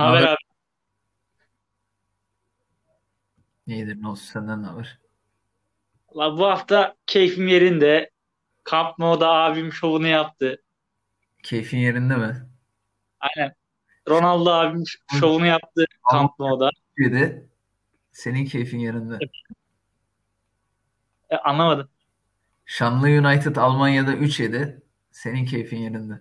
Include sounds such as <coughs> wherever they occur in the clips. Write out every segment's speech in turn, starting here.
Haber abi. İyidir ne olsun senden ne haber? Valla bu hafta keyfim yerinde. Camp Nou'da abim şovunu yaptı. Keyfin yerinde mi? Aynen. Ronaldo abim şovunu yaptı Camp Nou'da. Türkiye'de senin keyfin yerinde. E, anlamadım. Şanlı United Almanya'da 3 yedi. Senin keyfin yerinde.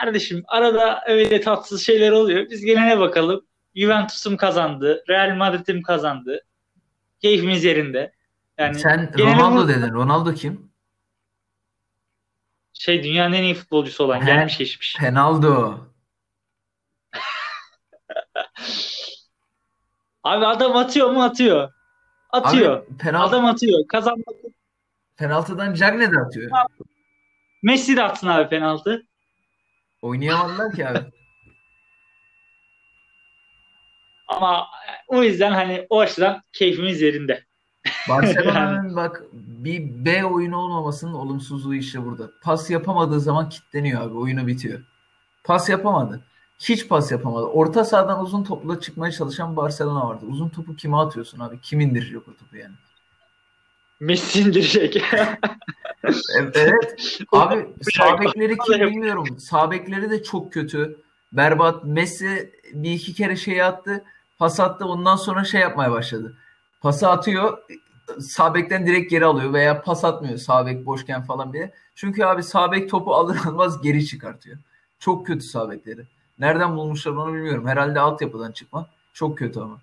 Kardeşim arada öyle tatsız şeyler oluyor. Biz gelene bakalım. Juventus'um kazandı. Real Madrid'im kazandı. Keyfimiz yerinde. Yani Sen Ronaldo dedin. Ronaldo kim? şey dünyanın en iyi futbolcusu olan He. gelmiş geçmiş. Penaldo. <laughs> Abi adam atıyor mu atıyor. Atıyor. Abi penaltı, Adam atıyor. Kazanmak. penaltıdan Cagne de atıyor. Messi de atsın abi penaltı. Oynayamadılar ki abi. Ama o yüzden hani o açıdan keyfimiz yerinde. Barcelona'nın bak bir B oyunu olmamasının olumsuzluğu işte burada. Pas yapamadığı zaman kilitleniyor abi. Oyunu bitiyor. Pas yapamadı. Hiç pas yapamadı. Orta sahadan uzun topla çıkmaya çalışan Barcelona vardı. Uzun topu kime atıyorsun abi? Kim indirecek o topu yani? Messi indirecek. Evet. <laughs> Abi sağ bekleri kim bilmiyorum. Sağ bekleri de çok kötü. Berbat. Messi bir iki kere şey attı. Pas attı. Ondan sonra şey yapmaya başladı. Pası atıyor. Sağ bekten direkt geri alıyor veya pas atmıyor sağ bek boşken falan diye. Çünkü abi sağ bek topu alır almaz geri çıkartıyor. Çok kötü sağ bekleri. Nereden bulmuşlar onu bilmiyorum. Herhalde altyapıdan çıkma. Çok kötü ama.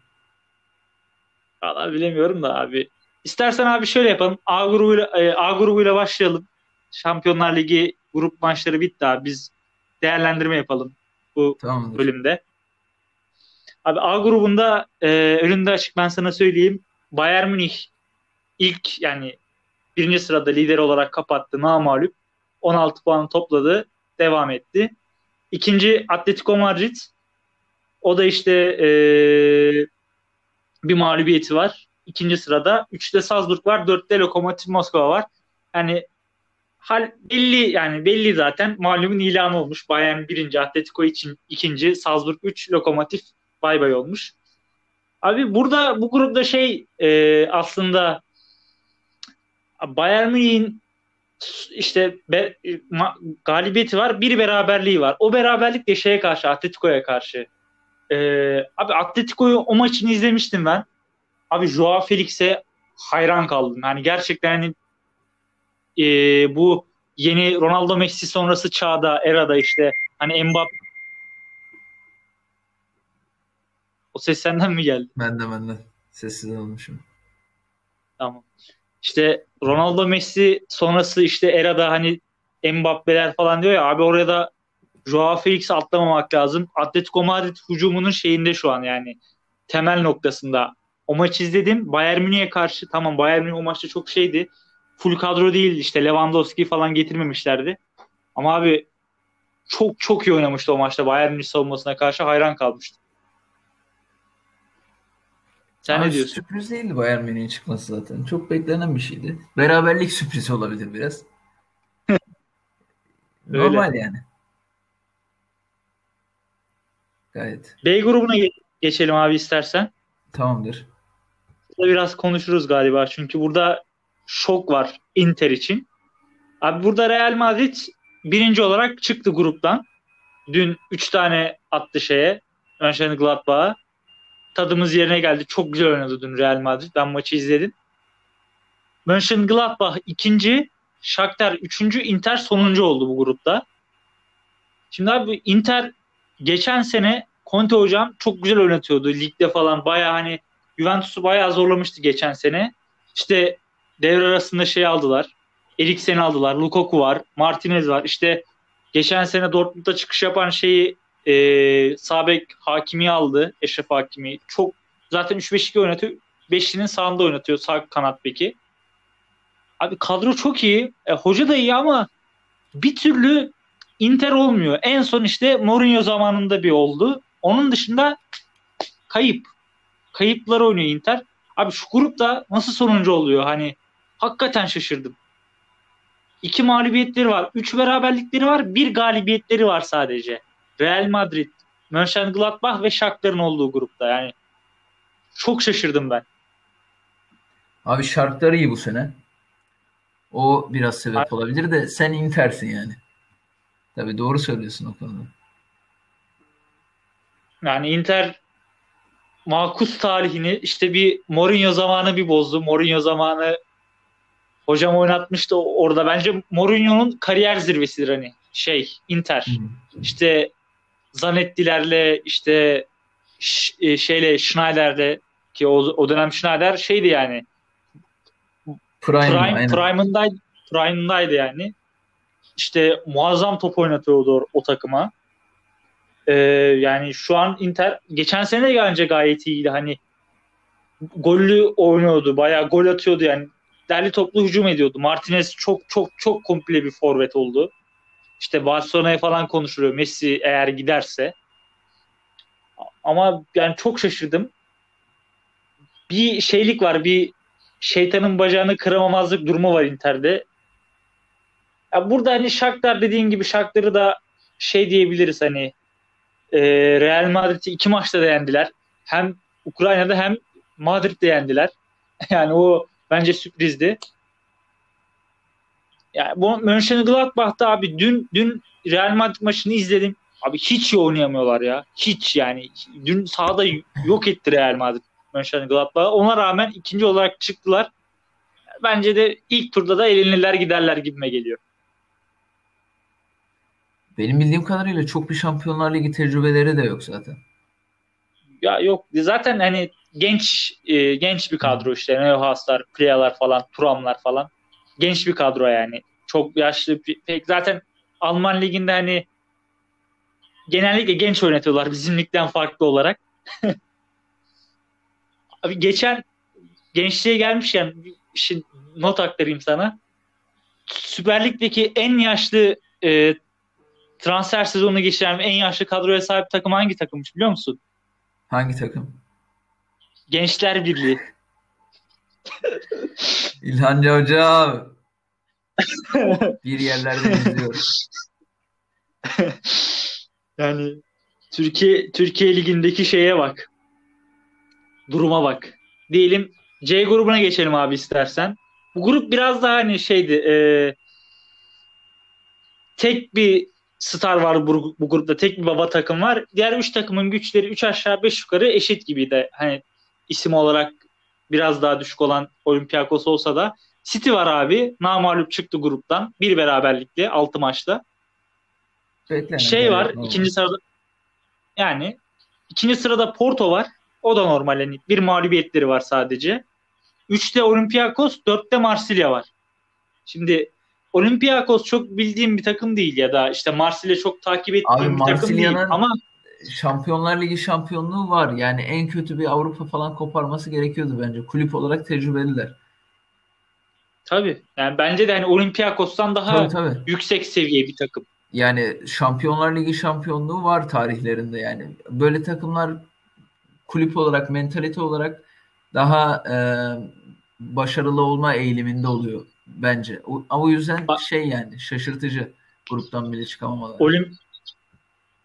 Valla bilemiyorum da abi. İstersen abi şöyle yapalım. A grubuyla, e, A grubuyla başlayalım. Şampiyonlar Ligi grup maçları bitti abi. Biz değerlendirme yapalım bu Tamamdır. bölümde. Abi A grubunda e, önünde açık ben sana söyleyeyim. Bayern Münih ilk yani birinci sırada lider olarak kapattı. Namağlup. 16 puan topladı. Devam etti. İkinci Atletico Madrid. O da işte e, bir mağlubiyeti var. İkinci sırada. Üçte Salzburg var. Dörtte Lokomotiv Moskova var. Yani hal belli yani belli zaten malumun ilanı olmuş. Bayern birinci, Atletico için ikinci, Salzburg 3, Lokomotiv bay bay olmuş. Abi burada bu grupta şey e, aslında Bayern Münih'in işte be, ma, galibiyeti var, bir beraberliği var. O beraberlik de şeye karşı, Atletico'ya karşı. E, abi Atletico'yu o maçını izlemiştim ben. Abi Joao Felix'e hayran kaldım. Yani gerçekten hani e, bu yeni Ronaldo Messi sonrası çağda, erada işte hani Mbappe o ses senden mi geldi? Ben de ben de sessiz olmuşum. Tamam. İşte Ronaldo Messi sonrası işte erada hani Mbappe'ler falan diyor ya abi oraya da Joao Felix'i atlamamak lazım. Atletico Madrid hücumunun şeyinde şu an yani temel noktasında. O maç izledim. Bayern Münih'e karşı tamam Bayern Münih o maçta çok şeydi. Full kadro değil işte Lewandowski falan getirmemişlerdi. Ama abi çok çok iyi oynamıştı o maçta Bayern Münih savunmasına karşı hayran kalmıştım. Sen Abi ne diyorsun? Sürpriz değildi Bayern Münih'in çıkması zaten. Çok beklenen bir şeydi. Beraberlik sürprizi olabilir biraz. <laughs> Normal yani. Gayet. B grubuna ge- geçelim abi istersen. Tamamdır. Burada biraz konuşuruz galiba. Çünkü burada şok var Inter için. Abi burada Real Madrid birinci olarak çıktı gruptan. Dün 3 tane attı şeye. Mönchengladbach'a. Tadımız yerine geldi. Çok güzel oynadı dün Real Madrid. Ben maçı izledim. Mönchengladbach ikinci, Shakhtar üçüncü, Inter sonuncu oldu bu grupta. Şimdi abi Inter geçen sene Conte hocam çok güzel oynatıyordu ligde falan. Baya hani Juventus'u bayağı zorlamıştı geçen sene. İşte devre arasında şey aldılar. Eriksen'i aldılar. Lukaku var. Martinez var. İşte geçen sene Dortmund'da çıkış yapan şeyi e, Sabek Hakimi aldı. Eşref Hakimi. Çok zaten 3-5-2 oynatıyor. Beşlinin sağında oynatıyor. Sağ kanat beki. Abi kadro çok iyi. E, hoca da iyi ama bir türlü Inter olmuyor. En son işte Mourinho zamanında bir oldu. Onun dışında kayıp. Kayıplar oynuyor Inter. Abi şu grupta nasıl sonuncu oluyor? Hani hakikaten şaşırdım. İki mağlubiyetleri var. Üç beraberlikleri var. Bir galibiyetleri var sadece. Real Madrid, Mönchengladbach ve Shakhtar'ın olduğu grupta. Yani çok şaşırdım ben. Abi Shakhtar iyi bu sene. O biraz sebep olabilir de sen Inter'sin yani. Tabii doğru söylüyorsun o konuda. Yani Inter makus tarihini işte bir Mourinho zamanı bir bozdu. Mourinho zamanı hocam oynatmıştı orada. Bence Mourinho'nun kariyer zirvesidir hani şey Inter. İşte Zanetti'lerle işte e, şeyle Schneider'le ki o, o dönem Schneider şeydi yani Prime, Prime Prime'ındaydı, Prime'ındaydı yani. İşte muazzam top oynatıyordu o, o takıma. Ee, yani şu an Inter geçen sene de bence gayet iyiydi. Hani gollü oynuyordu. Bayağı gol atıyordu yani. Derli toplu hücum ediyordu. Martinez çok çok çok komple bir forvet oldu. İşte Barcelona'ya falan konuşuluyor. Messi eğer giderse. Ama yani çok şaşırdım. Bir şeylik var. Bir şeytanın bacağını kıramamazlık durumu var Inter'de. Ya burada hani Shakhtar dediğin gibi Shakhtar'ı da şey diyebiliriz hani e, Real Madrid'i iki maçta da yendiler. Hem Ukrayna'da hem Madrid'de yendiler. <laughs> yani o bence sürprizdi. Yani bu Mönchengladbach'ta abi dün dün Real Madrid maçını izledim. Abi hiç iyi oynayamıyorlar ya. Hiç yani. Dün sahada yok etti Real Madrid Mönchengladbach'ı. Ona rağmen ikinci olarak çıktılar. Bence de ilk turda da elenirler giderler gibime geliyor. Benim bildiğim kadarıyla çok bir Şampiyonlar Ligi tecrübeleri de yok zaten. Ya yok zaten hani genç e, genç bir kadro işte Neuhaus'lar, Priyalar falan, Turamlar falan. Genç bir kadro yani. Çok yaşlı pek zaten Alman liginde hani genellikle genç oynatıyorlar bizim ligden farklı olarak. <laughs> Abi geçen gençliğe gelmişken şimdi not aktarayım sana. Süper Lig'deki en yaşlı e, transfer sezonu geçiren en yaşlı kadroya sahip takım hangi takımmış biliyor musun? Hangi takım? Gençler Birliği. İlhancı Hocam. <laughs> bir yerlerde izliyoruz. yani Türkiye Türkiye ligindeki şeye bak. Duruma bak. Diyelim C grubuna geçelim abi istersen. Bu grup biraz daha hani şeydi e, tek bir star var bu, bu grupta. Tek bir baba takım var. Diğer üç takımın güçleri üç aşağı beş yukarı eşit gibiydi. Hani isim olarak biraz daha düşük olan Olympiakos olsa da City var abi. Namalup çıktı gruptan. Bir beraberlikle altı maçta. Beklenen şey var. Normal. ikinci sırada yani ikinci sırada Porto var. O da normal. Yani bir mağlubiyetleri var sadece. Üçte Olympiakos, dörtte Marsilya var. Şimdi Olympiakos çok bildiğim bir takım değil ya da işte Marsilya çok takip ettiğim Abi, bir takım değil ama Şampiyonlar Ligi şampiyonluğu var. Yani en kötü bir Avrupa falan koparması gerekiyordu bence. Kulüp olarak tecrübeliler. Tabii. Yani bence de hani Olympiakos'tan daha tabii, tabii. yüksek seviye bir takım. Yani Şampiyonlar Ligi şampiyonluğu var tarihlerinde yani. Böyle takımlar kulüp olarak, mentalite olarak daha e, başarılı olma eğiliminde oluyor bence. O, o yüzden şey yani şaşırtıcı gruptan bile çıkamamalar. Olim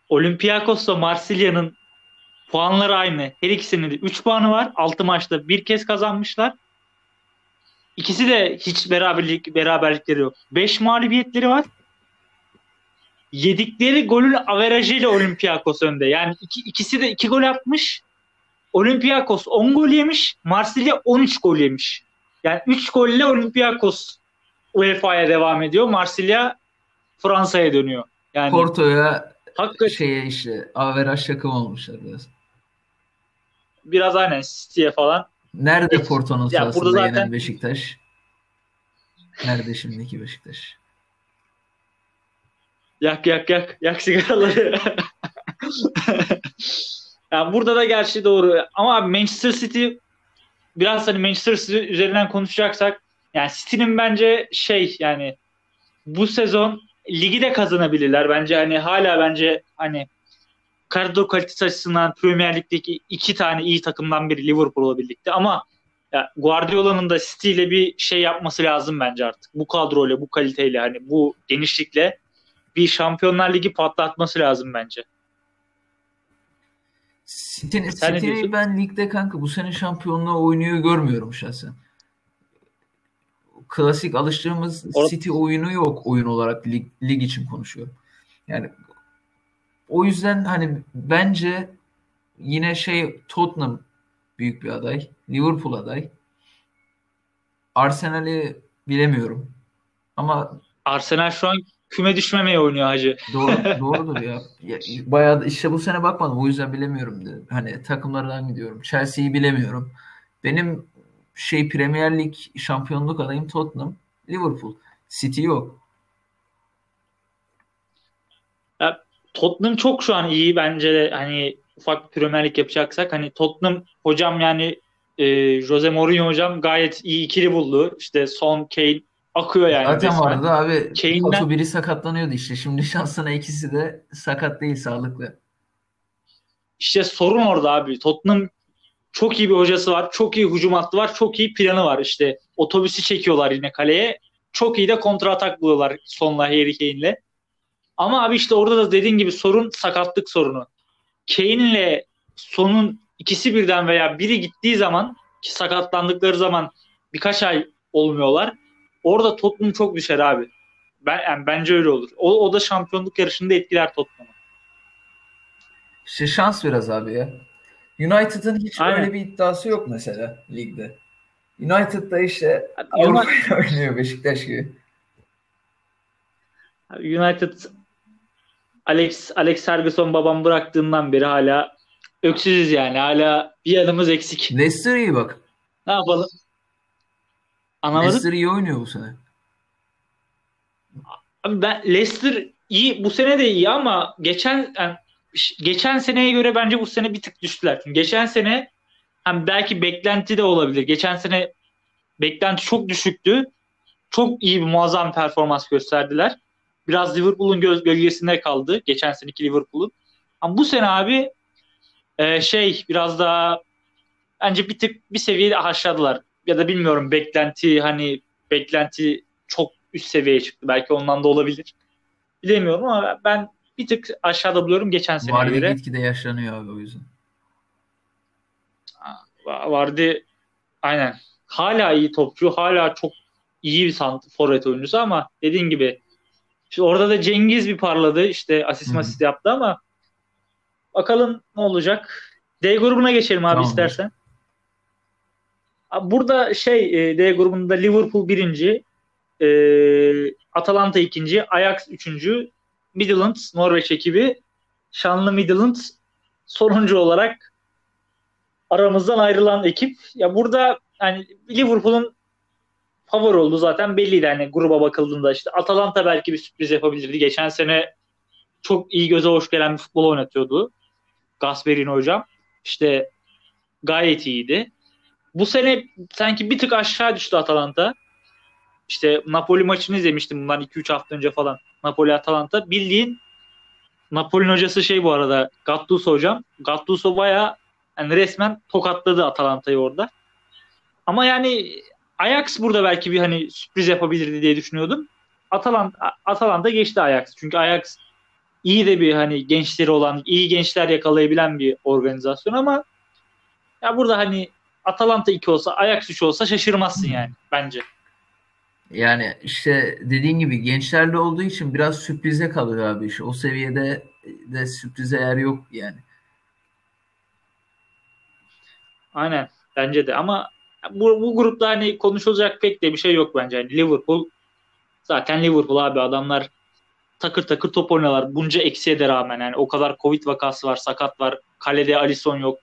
Olympiakos'la Marsilya'nın puanları aynı. Her ikisinin de 3 puanı var. 6 maçta bir kez kazanmışlar. İkisi de hiç beraberlik beraberlikleri yok. 5 mağlubiyetleri var. Yedikleri golün averajıyla Olympiakos önde. Yani iki, ikisi de 2 gol atmış. Olympiakos 10 gol yemiş. Marsilya 13 gol yemiş. Yani 3 golle Olympiakos UEFA'ya devam ediyor. Marsilya Fransa'ya dönüyor. Yani Porto'ya hakikaten şeye işte averaj takım olmuşlar biraz. Biraz aynen City'ye falan. Nerede Porto'nun sahasında zaten... yenen Beşiktaş? Nerede şimdiki Beşiktaş? Yak yak yak. Yak sigaraları. <laughs> yani burada da gerçi doğru. Ama abi Manchester City biraz hani Manchester City üzerinden konuşacaksak yani City'nin bence şey yani bu sezon ligi de kazanabilirler. Bence hani hala bence hani kadro kalitesi açısından Premier Lig'deki iki tane iyi takımdan biri Liverpool'la birlikte ama ya Guardiola'nın da City ile bir şey yapması lazım bence artık. Bu kadroyla, bu kaliteyle hani bu genişlikle bir Şampiyonlar Ligi patlatması lazım bence. City'nin City ben ligde kanka bu sene şampiyonluğu oynuyor görmüyorum şahsen. Klasik alıştığımız Or- City oyunu yok oyun olarak lig, lig için konuşuyorum. Yani o yüzden hani bence yine şey Tottenham büyük bir aday. Liverpool aday. Arsenal'i bilemiyorum. Ama Arsenal şu an küme düşmemeye oynuyor hacı. Doğru, <laughs> doğrudur ya. ya. Bayağı işte bu sene bakmadım. O yüzden bilemiyorum. Dedim. Hani takımlardan gidiyorum. Chelsea'yi bilemiyorum. Benim şey Premier Lig şampiyonluk adayım Tottenham. Liverpool. City yok. Ya, Tottenham çok şu an iyi bence de hani ufak Premier Lig yapacaksak hani Tottenham hocam yani e, Jose Mourinho hocam gayet iyi ikili buldu. İşte Son, Kane akıyor yani. Zaten resmen. vardı abi. Kane'den... biri sakatlanıyordu işte. Şimdi şansına ikisi de sakat değil sağlıklı. İşte sorun orada abi. Tottenham çok iyi bir hocası var. Çok iyi hücum hattı var. Çok iyi planı var işte. Otobüsü çekiyorlar yine kaleye. Çok iyi de kontra atak buluyorlar sonla Harry Kane'le. Ama abi işte orada da dediğin gibi sorun sakatlık sorunu. Kane'le sonun ikisi birden veya biri gittiği zaman ki sakatlandıkları zaman birkaç ay olmuyorlar. Orada Tottenham çok düşer abi. Ben yani bence öyle olur. O, o da şampiyonluk yarışında etkiler Tottenham'ı. İşte şans biraz abi ya. United'ın hiç Aynen. öyle bir iddiası yok mesela ligde. United'da işte Avrupa'yı <laughs> oynuyor Beşiktaş gibi. United Alex Alex Ferguson babam bıraktığından beri hala öksüzüz yani. Hala bir yanımız eksik. Leicester iyi bak. Ne yapalım? Anlamadım. Leicester iyi oynuyor bu sene. Abi ben Leicester iyi bu sene de iyi ama geçen yani geçen seneye göre bence bu sene bir tık düştüler. Çünkü geçen sene hem belki beklenti de olabilir. Geçen sene beklenti çok düşüktü. Çok iyi bir muazzam performans gösterdiler. Biraz Liverpool'un göz gölgesinde kaldı. Geçen seneki Liverpool'un. Ama bu sene abi e, şey biraz daha bence bir tık bir seviyede aşağıdılar. Ya da bilmiyorum beklenti hani beklenti çok üst seviyeye çıktı. Belki ondan da olabilir. Bilemiyorum ama ben bir tık aşağıda buluyorum geçen sene Vardy göre. gitgide yaşlanıyor abi o yüzden. Vardy aynen. Hala iyi topçu. Hala çok iyi bir forvet oyuncusu ama dediğin gibi işte orada da Cengiz bir parladı. İşte asist masist yaptı ama bakalım ne olacak. D grubuna geçelim abi tamam. istersen. Burada şey e, D grubunda Liverpool birinci, e, Atalanta ikinci, Ajax üçüncü, Midlands Norveç ekibi şanlı Midlands sonuncu olarak aramızdan ayrılan ekip. Ya burada hani Liverpool'un favori oldu zaten belliydi hani gruba bakıldığında işte Atalanta belki bir sürpriz yapabilirdi. Geçen sene çok iyi göze hoş gelen bir futbol oynatıyordu. Gasperini hocam. İşte gayet iyiydi. Bu sene sanki bir tık aşağı düştü Atalanta. İşte Napoli maçını izlemiştim bundan 2-3 hafta önce falan. Napoli Atalanta. Bildiğin Napoli'nin hocası şey bu arada Gattuso hocam. Gattuso baya yani resmen tokatladı Atalanta'yı orada. Ama yani Ajax burada belki bir hani sürpriz yapabilirdi diye düşünüyordum. Atalanta, Atalanta geçti Ajax. Çünkü Ajax iyi de bir hani gençleri olan, iyi gençler yakalayabilen bir organizasyon ama ya burada hani Atalanta 2 olsa, Ajax 3 olsa şaşırmazsın yani bence. Yani işte dediğin gibi gençlerle olduğu için biraz sürprize kalıyor abi iş. O seviyede de sürprize yer yok yani. Aynen bence de ama bu, bu grupta hani konuşulacak pek de bir şey yok bence. Yani Liverpool zaten Liverpool abi adamlar takır takır top oynuyorlar. Bunca eksiye de rağmen yani o kadar Covid vakası var, sakat var. Kalede Alisson yok.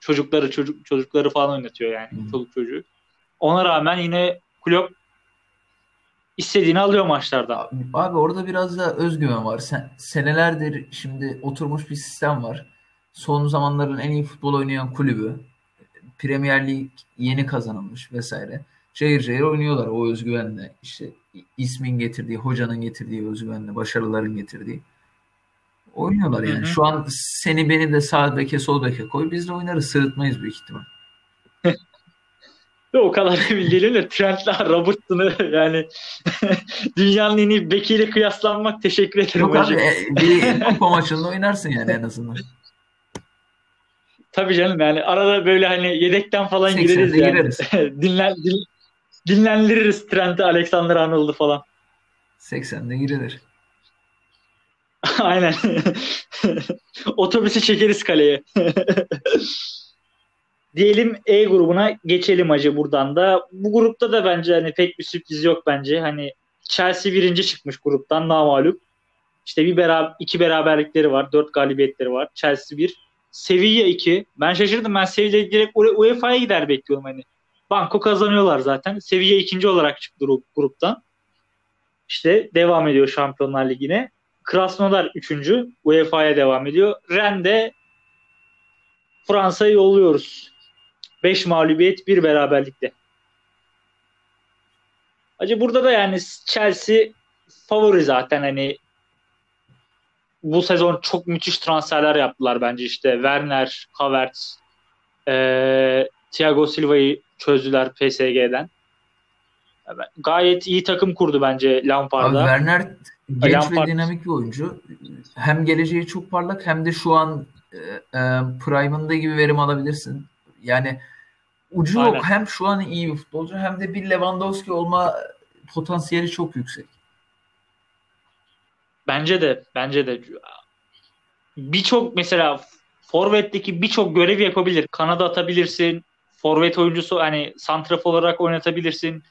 Çocukları çocuk çocukları falan oynatıyor yani. Hmm. Çocuk çocuğu. Ona rağmen yine Klopp istediğini alıyor maçlarda. Abi orada biraz da özgüven var. Sen, senelerdir şimdi oturmuş bir sistem var. Son zamanların en iyi futbol oynayan kulübü. Premier Lig yeni kazanılmış vesaire. Cayır cayır oynuyorlar o özgüvenle. İşte ismin getirdiği, hocanın getirdiği özgüvenle, başarıların getirdiği. Oynuyorlar yani. Hı hı. Şu an seni beni de sağ beke sol beke koy biz de oynarız. Sırıtmayız büyük ihtimal. <laughs> o kadar emin değilim de Trent'le <laughs> Robertson'ı yani <laughs> dünyanın en iyi bekiyle kıyaslanmak teşekkür ederim Yok hocam. abi e, bir kupa maçında oynarsın yani en azından. Tabii canım yani arada böyle hani yedekten falan gireriz yani. Gireriz. <laughs> Dinlen, din, dinlendiririz Trent'i, Alexander Arnold'u falan. 80'de girilir. Aynen. Otobüsü çekeriz kaleye. Diyelim E grubuna geçelim acı buradan da. Bu grupta da bence hani pek bir sürpriz yok bence. Hani Chelsea birinci çıkmış gruptan namalup. İşte bir beraber, iki beraberlikleri var. Dört galibiyetleri var. Chelsea bir. Sevilla 2. Ben şaşırdım. Ben Sevilla direkt UEFA'ya gider bekliyorum hani. Banko kazanıyorlar zaten. Sevilla ikinci olarak çıktı gruptan. İşte devam ediyor Şampiyonlar Ligi'ne. Krasnodar üçüncü. UEFA'ya devam ediyor. Rennes'de Fransa'yı yolluyoruz. 5 mağlubiyet, bir beraberlikte. Acı burada da yani Chelsea favori zaten hani bu sezon çok müthiş transferler yaptılar bence işte Werner, Havertz, e, Thiago Silva'yı çözdüler PSG'den. Gayet iyi takım kurdu bence Lampard'a. Abi Werner genç Lampard... ve dinamik bir oyuncu. Hem geleceği çok parlak hem de şu an e, e, prime'ında gibi verim alabilirsin. Yani ucu Aynen. yok. Hem şu an iyi bir futbolcu hem de bir Lewandowski olma potansiyeli çok yüksek. Bence de bence de birçok mesela forvetteki birçok görev yapabilir. Kanada atabilirsin. Forvet oyuncusu hani santraf olarak oynatabilirsin.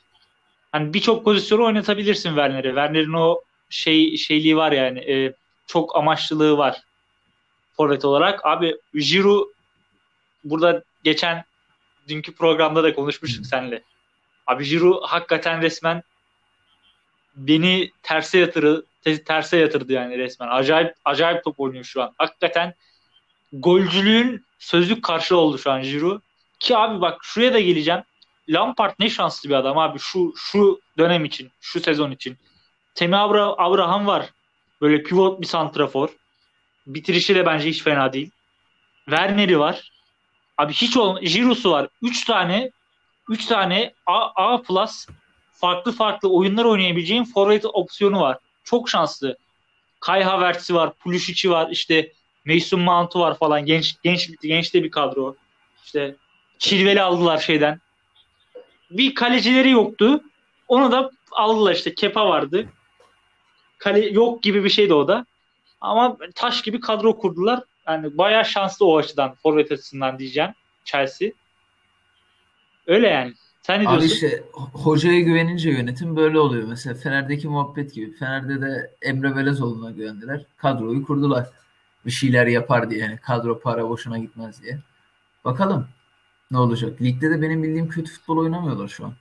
Hani birçok pozisyonu oynatabilirsin Werner'i. Werner'in o şey şeyliği var yani. E, çok amaçlılığı var forvet olarak. Abi Giroud burada geçen dünkü programda da konuşmuştuk seninle. Abi Giroud hakikaten resmen beni terse yatırı terse yatırdı yani resmen. Acayip acayip top oynuyor şu an. Hakikaten golcülüğün sözlük karşı oldu şu an Giroud. Ki abi bak şuraya da geleceğim. Lampard ne şanslı bir adam abi şu şu dönem için, şu sezon için. Temi Abra Abraham var. Böyle pivot bir santrafor. Bitirişi de bence hiç fena değil. Werner'i var. Abi hiç ol Giroud'su var. 3 tane 3 tane A, A plus farklı farklı oyunlar oynayabileceğin forvet opsiyonu var. Çok şanslı. Kai Havertz'i var, Pulisic'i var, işte Mason Mount'u var falan. Genç genç genç de bir kadro. İşte Chilwell'i aldılar şeyden. Bir kalecileri yoktu. Onu da aldılar işte. Kepa vardı. Kale yok gibi bir şeydi o da. Ama taş gibi kadro kurdular. Yani bayağı şanslı o açıdan. Forvet açısından diyeceğim. Chelsea. Öyle yani. Sen ne diyorsun? Abi işte hocaya güvenince yönetim böyle oluyor. Mesela Fener'deki muhabbet gibi. Fener'de de Emre Belezoğlu'na güvendiler. Kadroyu kurdular. Bir şeyler yapar diye. Yani kadro para boşuna gitmez diye. Bakalım ne olacak. Ligde de benim bildiğim kötü futbol oynamıyorlar şu an.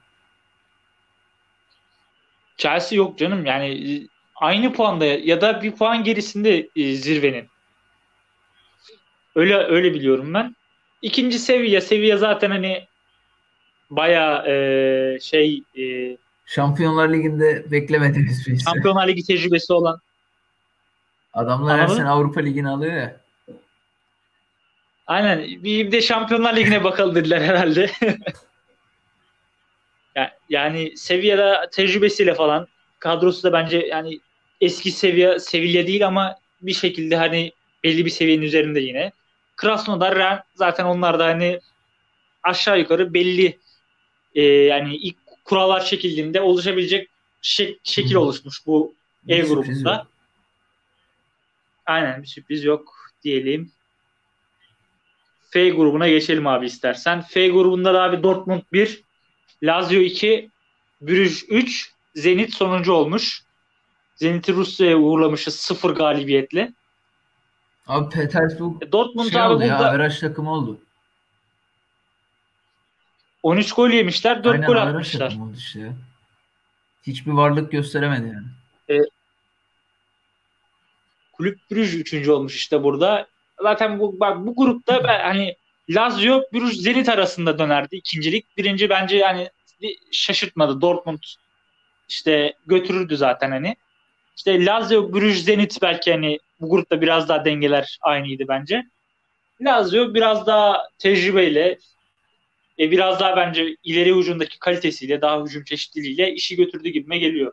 Chelsea yok canım. Yani aynı puanda ya da bir puan gerisinde e, zirvenin. Öyle öyle biliyorum ben. İkinci seviye seviye zaten hani baya e, şey e, Şampiyonlar Ligi'nde beklemediğimiz bir şey. Şampiyonlar Ligi tecrübesi olan adamlar her sene Avrupa Ligi'ni alıyor ya. Aynen. Bir de Şampiyonlar Ligi'ne bakalım dediler herhalde. <laughs> yani seviyede tecrübesiyle falan kadrosu da bence yani eski seviye seviye değil ama bir şekilde hani belli bir seviyenin üzerinde yine. Krasnodar zaten onlar da hani aşağı yukarı belli e, yani ilk kurallar çekildiğinde oluşabilecek şek- şekil oluşmuş bu bir ev grubunda. Aynen bir sürpriz yok diyelim. F grubuna geçelim abi istersen. F grubunda da abi Dortmund 1, Lazio 2, Brüj 3, Zenit sonuncu olmuş. Zenit'i Rusya'ya uğurlamışız sıfır galibiyetle. Abi Petersburg e, Dortmund şey abi oldu burada... ya, averaj takım oldu. 13 gol yemişler, 4 Aynen, gol atmışlar. Işte. Hiçbir varlık gösteremedi yani. E, Kulüp Brüj 3. olmuş işte burada. Zaten bu bak bu grupta ben, hani Lazio Brüj Zenit arasında dönerdi ikincilik. Birinci bence yani şaşırtmadı. Dortmund işte götürürdü zaten hani. İşte Lazio Brüj Zenit belki hani bu grupta biraz daha dengeler aynıydı bence. Lazio biraz daha tecrübeyle e, biraz daha bence ileri ucundaki kalitesiyle daha hücum çeşitliliğiyle işi götürdü gibime geliyor.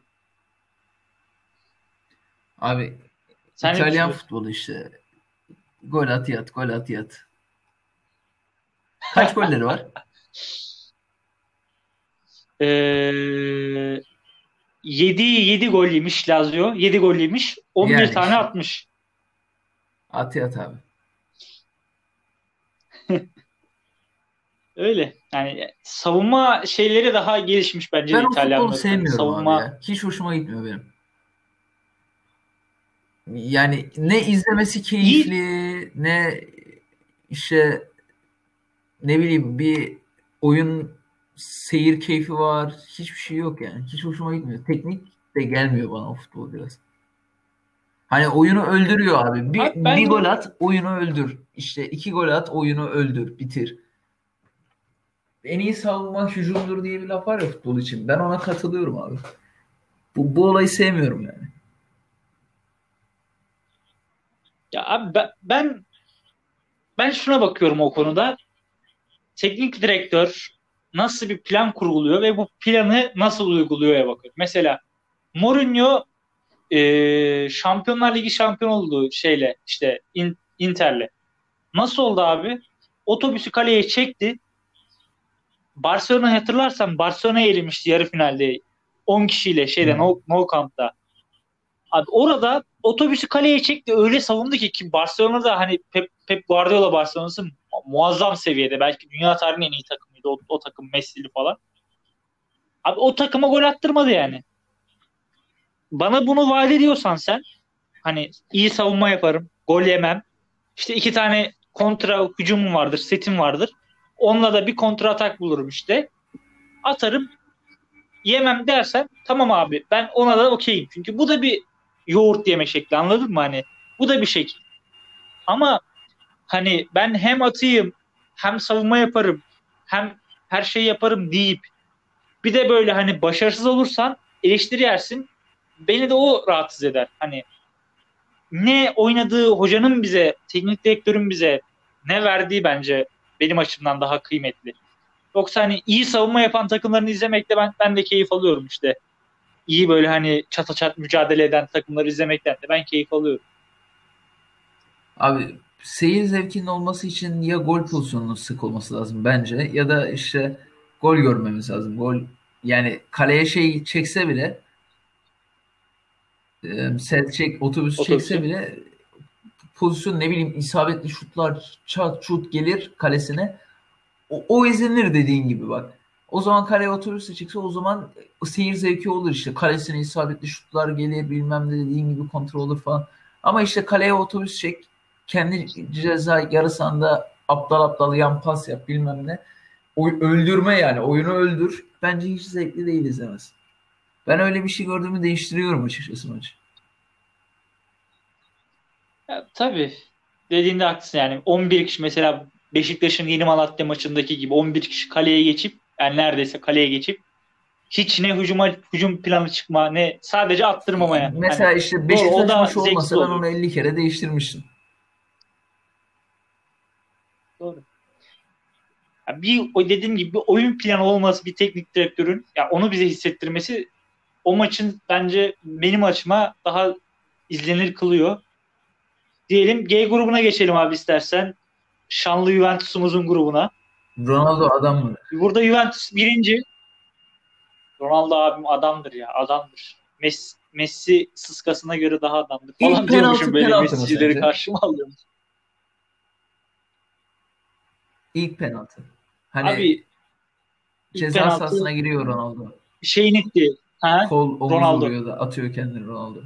Abi Sen İtalyan futbolu işte. Gol at yat, gol at yat. Kaç golleri var? <laughs> Ee, 7 7 gol yemiş Lazio. 7 gol yemiş. 11 Yani tane işte. atmış. At yat abi. <laughs> Öyle. Yani savunma şeyleri daha gelişmiş bence Ben İtalyanların. futbolu sevmiyorum savunma abi ya. Hiç hoşuma gitmiyor benim. Yani ne izlemesi keyifli ne işte ne bileyim bir oyun seyir keyfi var. Hiçbir şey yok yani. Hiç hoşuma gitmiyor. Teknik de gelmiyor bana o futbol biraz. Hani oyunu öldürüyor abi. Bir, ben- bir gol at, oyunu öldür. İşte iki gol at, oyunu öldür, bitir. En iyi savunma hücumdur diye bir laf var ya futbol için. Ben ona katılıyorum abi. Bu, bu olayı sevmiyorum yani. Ya abi ben, ben ben şuna bakıyorum o konuda. Teknik direktör nasıl bir plan kurguluyor ve bu planı nasıl uyguluyor'a bakıyorum. Mesela Mourinho e, Şampiyonlar Ligi şampiyon olduğu şeyle işte In- Inter'le. Nasıl oldu abi? Otobüsü kaleye çekti. Barcelona hatırlarsan Barcelona eğlenmişti yarı finalde 10 kişiyle şeyde Hı. no, no Camp'ta. Abi orada otobüsü kaleye çekti öyle savundu ki ki Barcelona'da hani Pep, Pep Guardiola Barcelona'sı muazzam seviyede. Belki dünya tarihinin en iyi takımıydı o, o takım Messi'li falan. Abi o takıma gol attırmadı yani. Bana bunu vaat ediyorsan sen hani iyi savunma yaparım, gol yemem. İşte iki tane kontra hücumum vardır, setim vardır. Onunla da bir kontra atak bulurum işte. Atarım. Yemem dersen tamam abi ben ona da okeyim. Çünkü bu da bir yoğurt yeme şekli anladın mı hani? Bu da bir şekil. Ama hani ben hem atayım hem savunma yaparım hem her şeyi yaparım deyip bir de böyle hani başarısız olursan eleştiri yersin. Beni de o rahatsız eder. Hani ne oynadığı hocanın bize, teknik direktörün bize ne verdiği bence benim açımdan daha kıymetli. Yoksa hani iyi savunma yapan takımlarını izlemekte ben ben de keyif alıyorum işte. İyi böyle hani çata çat mücadele eden takımları izlemekten de ben keyif alıyorum. Abi seyir zevkinin olması için ya gol pozisyonunun sık olması lazım bence ya da işte gol görmemiz lazım. Gol yani kaleye şey çekse bile e, set çek otobüs Otobüs. çekse bile pozisyon ne bileyim isabetli şutlar çat şut gelir kalesine o, o izlenir dediğin gibi bak. O zaman kaleye otobüsle çekse o zaman seyir zevki olur işte. Kalesine isabetli şutlar gelir bilmem ne dediğin gibi kontrol olur falan. Ama işte kaleye otobüs çek kendi ceza yarı sahanda aptal aptal yan pas yap bilmem ne. O, öldürme yani oyunu öldür. Bence hiç zevkli değil izlemez. Ben öyle bir şey gördüğümü değiştiriyorum açıkçası maçı. Ya, tabii. Dediğinde haklısın yani. 11 kişi mesela Beşiktaş'ın Yeni Malatya maçındaki gibi 11 kişi kaleye geçip yani neredeyse kaleye geçip hiç ne hücuma hücum planı çıkma ne sadece attırmamaya. Mesela Hani işte Beşiktaş maçı olmasa ben onu 50 kere değiştirmiştim. Doğru. Ya bir o dediğim gibi bir oyun planı olması bir teknik direktörün ya onu bize hissettirmesi o maçın bence benim açıma daha izlenir kılıyor. Diyelim G grubuna geçelim abi istersen. Şanlı Juventus'umuzun grubuna. Ronaldo adam mı? Burada Juventus birinci. Ronaldo abim adamdır ya adamdır. Messi, Messi sıskasına göre daha adamdır. İlk Falan penaltı diyormuşum böyle penaltı mı Messi'cileri karşıma alıyorum. İlk penaltı. Hani Abi ceza penaltı sahasına giriyor Ronaldo. şeyin itti. Ha? Kol Ronaldo. da atıyor kendini Ronaldo.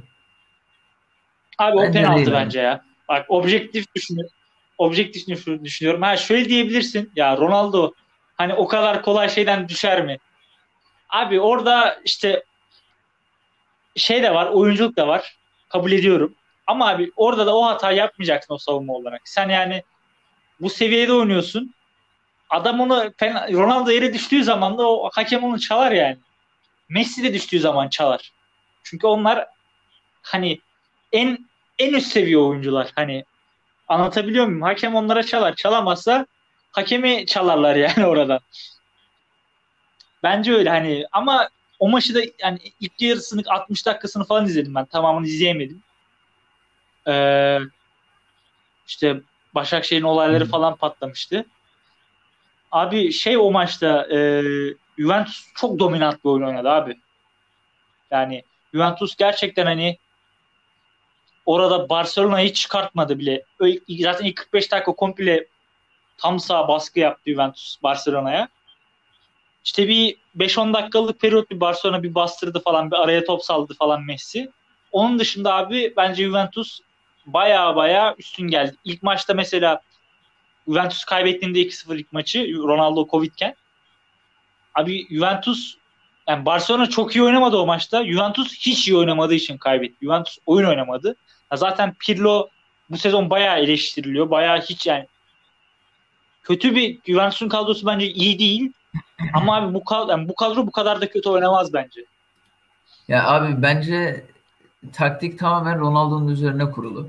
Abi o Bence penaltı değil bence ya. Bak objektif düşünüyorum. Objektif düşün- düşünüyorum. Ha şöyle diyebilirsin. Ya Ronaldo hani o kadar kolay şeyden düşer mi? Abi orada işte şey de var, oyunculuk da var. Kabul ediyorum. Ama abi orada da o hata yapmayacaksın o savunma olarak. Sen yani bu seviyede oynuyorsun. Adam onu Ronaldo yere düştüğü zaman da o hakem onu çalar yani. Messi de düştüğü zaman çalar. Çünkü onlar hani en en üst seviye oyuncular. Hani anlatabiliyor muyum? Hakem onlara çalar. Çalamazsa hakemi çalarlar yani <laughs> oradan. Bence öyle hani ama o maçı da yani ilk yarısını 60 dakikasını falan izledim ben. Tamamını izleyemedim. Ee, işte Başakşehir'in olayları Hı. falan patlamıştı. Abi şey o maçta e, Juventus çok dominant bir oyun oynadı abi. Yani Juventus gerçekten hani orada Barcelona'yı çıkartmadı bile. Zaten ilk 45 dakika komple tam sağ baskı yaptı Juventus Barcelona'ya. İşte bir 5-10 dakikalık periyot bir Barcelona bir bastırdı falan bir araya top saldı falan Messi. Onun dışında abi bence Juventus baya baya üstün geldi. İlk maçta mesela Juventus kaybettiğinde 2-0 ilk maçı Ronaldo Covid'ken abi Juventus yani Barcelona çok iyi oynamadı o maçta. Juventus hiç iyi oynamadığı için kaybetti. Juventus oyun oynamadı. Ya zaten Pirlo bu sezon bayağı eleştiriliyor. Bayağı hiç yani kötü bir Juventus'un kadrosu bence iyi değil. Ama abi bu kadro, yani bu kadro bu kadar da kötü oynamaz bence. Ya abi bence taktik tamamen Ronaldo'nun üzerine kurulu.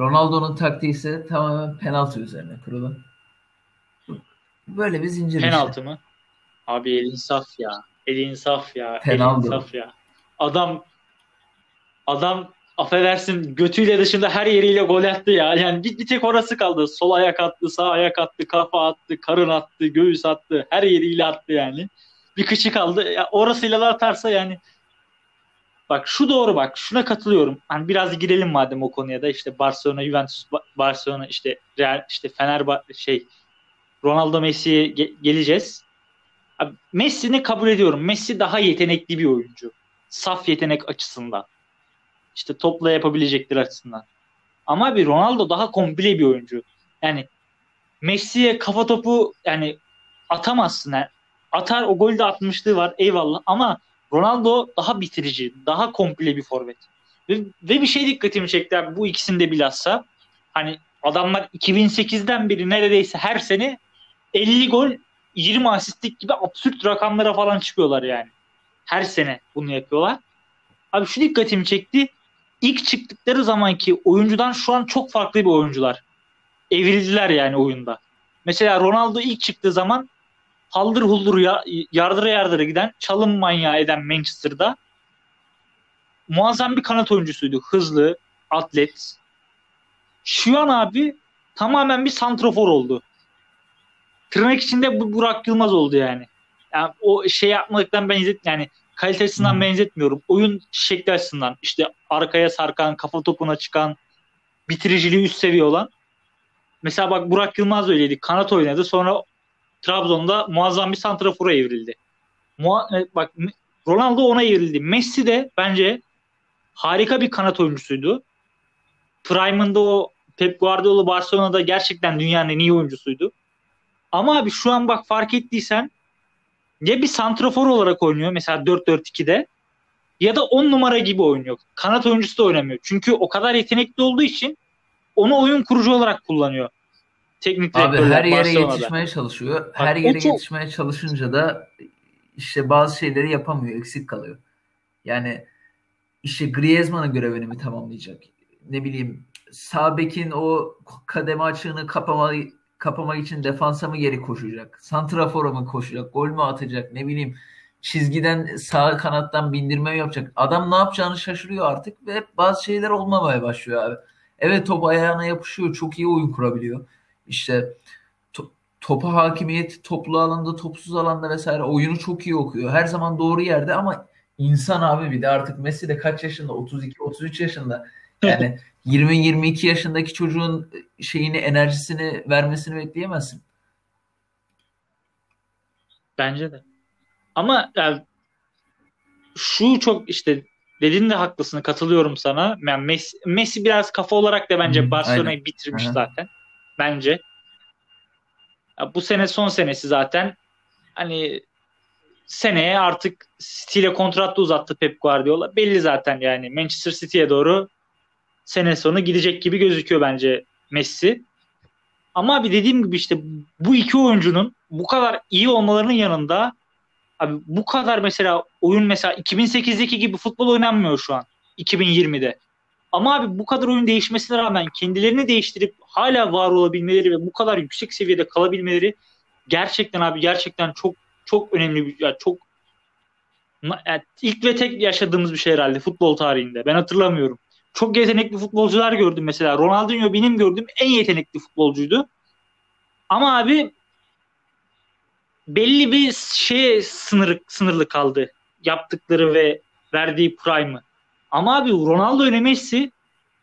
Ronaldo'nun taktiği ise tamamen penaltı üzerine kurulu. Böyle bir zincir Penaltı işte. mı? Abi elin saf ya. Elin saf ya. Penaltı. Elin saf ya. Adam adam affedersin götüyle dışında her yeriyle gol attı ya. Yani bir, bir tek orası kaldı. Sol ayak attı, sağ ayak attı, kafa attı, karın attı, göğüs attı. Her yeriyle attı yani. Bir kıçı kaldı. Ya orasıyla da atarsa yani Bak şu doğru bak. Şuna katılıyorum. Hani biraz girelim madem o konuya da işte Barcelona, Juventus, Barcelona işte Real işte Fenerbahçe şey Ronaldo Messi'ye ge- geleceğiz. Messi'ni kabul ediyorum. Messi daha yetenekli bir oyuncu. Saf yetenek açısından. İşte topla yapabilecektir açısından. Ama bir Ronaldo daha komple bir oyuncu. Yani Messi'ye kafa topu yani atamazsın. Yani atar o golü de atmışlığı var eyvallah ama Ronaldo daha bitirici, daha komple bir forvet. Ve, ve bir şey dikkatimi çekti abi bu ikisinde bilhassa. Hani adamlar 2008'den beri neredeyse her sene 50 gol 20 asistlik gibi absürt rakamlara falan çıkıyorlar yani. Her sene bunu yapıyorlar. Abi şu dikkatimi çekti. İlk çıktıkları zamanki oyuncudan şu an çok farklı bir oyuncular. Evrildiler yani oyunda. Mesela Ronaldo ilk çıktığı zaman haldır huldur ya, yardıra yardıra giden çalım manyağı eden Manchester'da muazzam bir kanat oyuncusuydu. Hızlı, atlet. Şu an abi tamamen bir santrofor oldu. Tırnak içinde bu Burak Yılmaz oldu yani. Yani o şey yapmaktan benzet yani kalitesinden hmm. benzetmiyorum. Oyun şekli açısından işte arkaya sarkan, kafa topuna çıkan, bitiriciliği üst seviye olan. Mesela bak Burak Yılmaz öyleydi. Kanat oynadı. Sonra Trabzon'da muazzam bir santrafora evrildi. Mua- e, bak Ronaldo ona evrildi. Messi de bence harika bir kanat oyuncusuydu. Prime'ında o Pep Guardiola Barcelona'da gerçekten dünyanın en iyi oyuncusuydu. Ama abi şu an bak fark ettiysen ya bir santrafor olarak oynuyor mesela 4-4-2'de ya da 10 numara gibi oynuyor. Kanat oyuncusu da oynamıyor. Çünkü o kadar yetenekli olduğu için onu oyun kurucu olarak kullanıyor teknik Abi her yere Barcelona'da. yetişmeye çalışıyor. Her Bak, yere çok... yetişmeye çalışınca da işte bazı şeyleri yapamıyor, eksik kalıyor. Yani işte Griezmann'ın görevini mi tamamlayacak? Ne bileyim sağ bekin o kademe açığını kapama, kapamak için defansa mı geri koşacak? Santrafora mı koşacak? Gol mü atacak? Ne bileyim çizgiden sağ kanattan bindirme mi yapacak? Adam ne yapacağını şaşırıyor artık ve bazı şeyler olmamaya başlıyor abi. Evet top ayağına yapışıyor. Çok iyi oyun kurabiliyor işte to, topa hakimiyet, toplu alanda, topsuz alanda vesaire oyunu çok iyi okuyor. Her zaman doğru yerde ama insan abi bir de artık Messi de kaç yaşında? 32 33 yaşında. Yani <laughs> 20-22 yaşındaki çocuğun şeyini enerjisini vermesini bekleyemezsin. Bence de. Ama yani şu çok işte dediğin de haklısın katılıyorum sana. Yani Messi, Messi biraz kafa olarak da bence Barcelona'yı bitirmiş Aynen. zaten bence. Ya bu sene son senesi zaten. Hani seneye artık City ile kontratla uzattı Pep Guardiola. Belli zaten yani Manchester City'ye doğru sene sonu gidecek gibi gözüküyor bence Messi. Ama bir dediğim gibi işte bu iki oyuncunun bu kadar iyi olmalarının yanında abi bu kadar mesela oyun mesela 2008'deki gibi futbol oynanmıyor şu an 2020'de. Ama abi bu kadar oyun değişmesine rağmen kendilerini değiştirip hala var olabilmeleri ve bu kadar yüksek seviyede kalabilmeleri gerçekten abi gerçekten çok çok önemli bir yani çok yani ilk ve tek yaşadığımız bir şey herhalde futbol tarihinde. Ben hatırlamıyorum. Çok yetenekli futbolcular gördüm mesela. Ronaldinho benim gördüğüm en yetenekli futbolcuydu. Ama abi belli bir şey sınırı sınırlı kaldı yaptıkları ve verdiği prime'ı. Ama abi Ronaldo ile Messi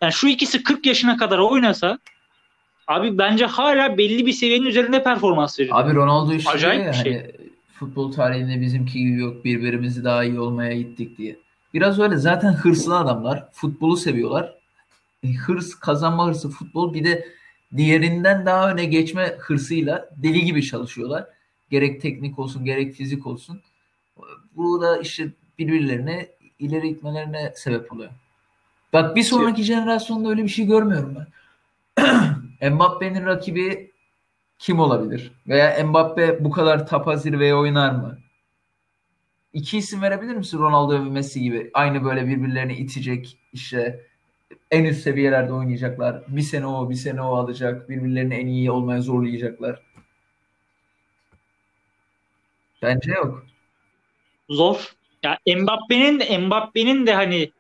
yani şu ikisi 40 yaşına kadar oynasa abi bence hala belli bir seviyenin üzerinde performans veriyor. Abi Ronaldo işte Acayip ya, bir şey. hani futbol tarihinde bizimki gibi yok birbirimizi daha iyi olmaya gittik diye. Biraz öyle zaten hırslı adamlar. Futbolu seviyorlar. E, hırs, kazanma hırsı futbol bir de diğerinden daha öne geçme hırsıyla deli gibi çalışıyorlar. Gerek teknik olsun gerek fizik olsun. Bu da işte birbirlerine ileri gitmelerine sebep oluyor. Bak bir sonraki jenerasyonda öyle bir şey görmüyorum ben. <clears throat> Mbappe'nin rakibi kim olabilir? Veya Mbappe bu kadar tapa zirveye oynar mı? İki isim verebilir misin Ronaldo ve Messi gibi? Aynı böyle birbirlerini itecek işte en üst seviyelerde oynayacaklar. Bir sene o, bir sene o alacak. Birbirlerini en iyi olmaya zorlayacaklar. Bence yok. Zor. Ya Mbappe'nin Mbappe'nin de hani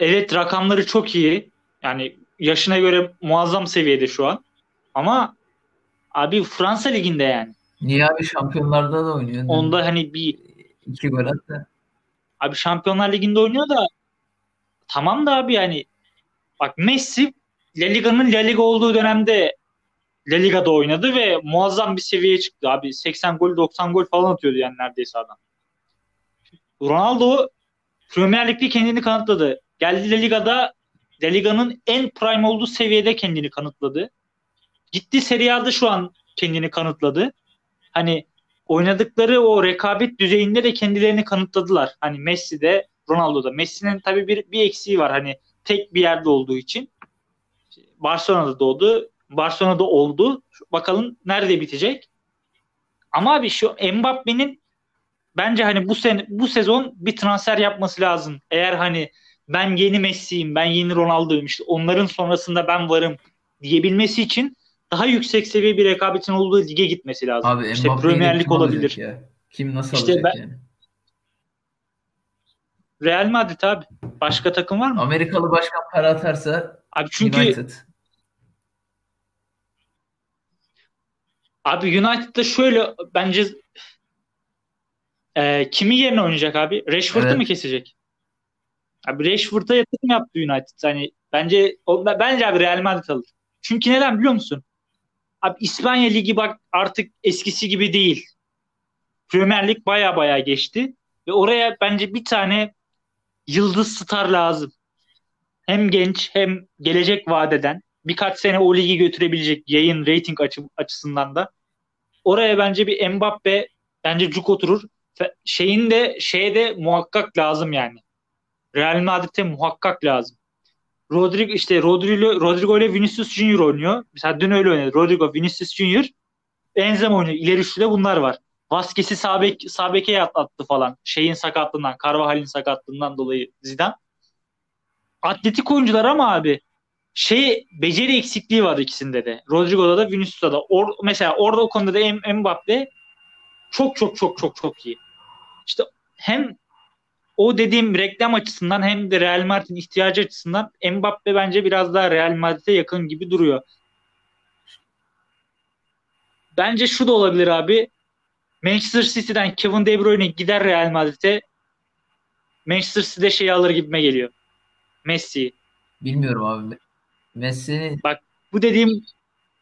evet rakamları çok iyi. Yani yaşına göre muazzam seviyede şu an. Ama abi Fransa liginde yani. Niye abi şampiyonlarda da oynuyor? Onda hani bir iki gol attı. Abi Şampiyonlar Ligi'nde oynuyor da tamam da abi yani bak Messi La Liga'nın La Liga olduğu dönemde La Liga'da oynadı ve muazzam bir seviyeye çıktı abi. 80 gol 90 gol falan atıyordu yani neredeyse adam. Ronaldo Premier Lig'de kendini kanıtladı. Geldi La Liga'da La Liga'nın en prime olduğu seviyede kendini kanıtladı. Gitti Serie A'da şu an kendini kanıtladı. Hani oynadıkları o rekabet düzeyinde de kendilerini kanıtladılar. Hani Messi'de, Ronaldo'da. Messi'nin tabii bir, bir eksiği var. Hani tek bir yerde olduğu için. Barcelona'da doğdu. Barcelona'da oldu. Bakalım nerede bitecek. Ama abi şu Mbappe'nin bence hani bu sene bu sezon bir transfer yapması lazım. Eğer hani ben yeni Messi'yim, ben yeni Ronaldo'yum işte onların sonrasında ben varım diyebilmesi için daha yüksek seviye bir rekabetin olduğu lige gitmesi lazım. Abi işte Mbappe'yi de Premier Lig olabilir. Ya? Kim nasıl İşte alacak ben- yani? Real Madrid abi. Başka takım var mı? Amerikalı başkan para atarsa Abi çünkü United. abi United'da şöyle bence e, kimi yerine oynayacak abi? Rashford'u Evet. mu kesecek? Abi Rashford'a yatırım yaptı United. Hani bence o, bence abi Real Madrid alır. Çünkü neden biliyor musun? Abi İspanya Ligi bak artık eskisi gibi değil. Premier Lig baya baya geçti. Ve oraya bence bir tane yıldız star lazım. Hem genç hem gelecek vadeden birkaç sene o ligi götürebilecek yayın rating açı, açısından da. Oraya bence bir Mbappe bence cuk oturur. Şeyin de şeye de muhakkak lazım yani. Real Madrid'e muhakkak lazım. Rodrigo işte Rodrigo, Rodrigo ile Vinicius Junior oynuyor. Mesela dün öyle oynadı. Rodrigo, Vinicius Junior, Benzema oynuyor. İleri üçlüde bunlar var. Vasquez'i sağ, bek, sağ beke attı falan. Şeyin sakatlığından, Carvajal'in sakatlığından dolayı Zidane. Atletik oyuncular ama abi şey beceri eksikliği var ikisinde de. Rodrigo'da da Vinicius'ta da. Or, mesela orada o konuda da Mbappe çok çok çok çok çok iyi. İşte hem o dediğim reklam açısından hem de Real Madrid'in ihtiyacı açısından Mbappe bence biraz daha Real Madrid'e yakın gibi duruyor. Bence şu da olabilir abi. Manchester City'den Kevin De Bruyne gider Real Madrid'e. Manchester City'de şey alır gibime geliyor. Messi. Bilmiyorum abi. Messi Bu dediğim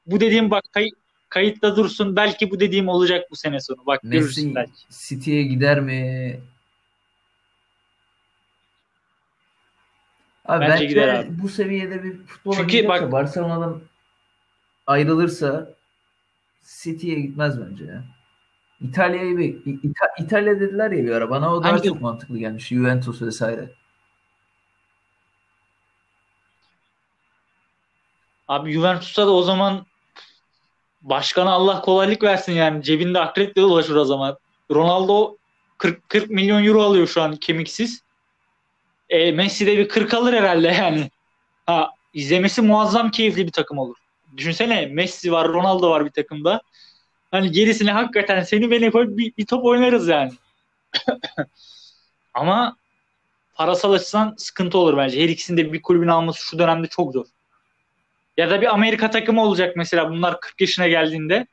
bu dediğim bak kay, kayıtta dursun. Belki bu dediğim olacak bu sene sonu. Bak görürsün Messi belki. City'ye gider mi? Abi Bence bence gider abi. bu seviyede bir futbol Çünkü bak- Barcelona'dan ayrılırsa City'ye gitmez bence ya. İtalya'yı bir İta- İtalya dediler ya bir ara bana o daha Hangi- çok mantıklı gelmiş. Juventus vesaire. Abi Juventus'ta da o zaman başkana Allah kolaylık versin yani. Cebinde akreple dolaşır o zaman. Ronaldo 40, 40 milyon euro alıyor şu an kemiksiz. E, Messi de bir 40 alır herhalde yani. Ha, izlemesi muazzam keyifli bir takım olur. Düşünsene Messi var, Ronaldo var bir takımda. Hani gerisine hakikaten seni beni koy bir, bir top oynarız yani. <coughs> Ama parasal açıdan sıkıntı olur bence. Her ikisinin de bir kulübün alması şu dönemde çok zor. Ya da bir Amerika takımı olacak mesela bunlar 40 yaşına geldiğinde.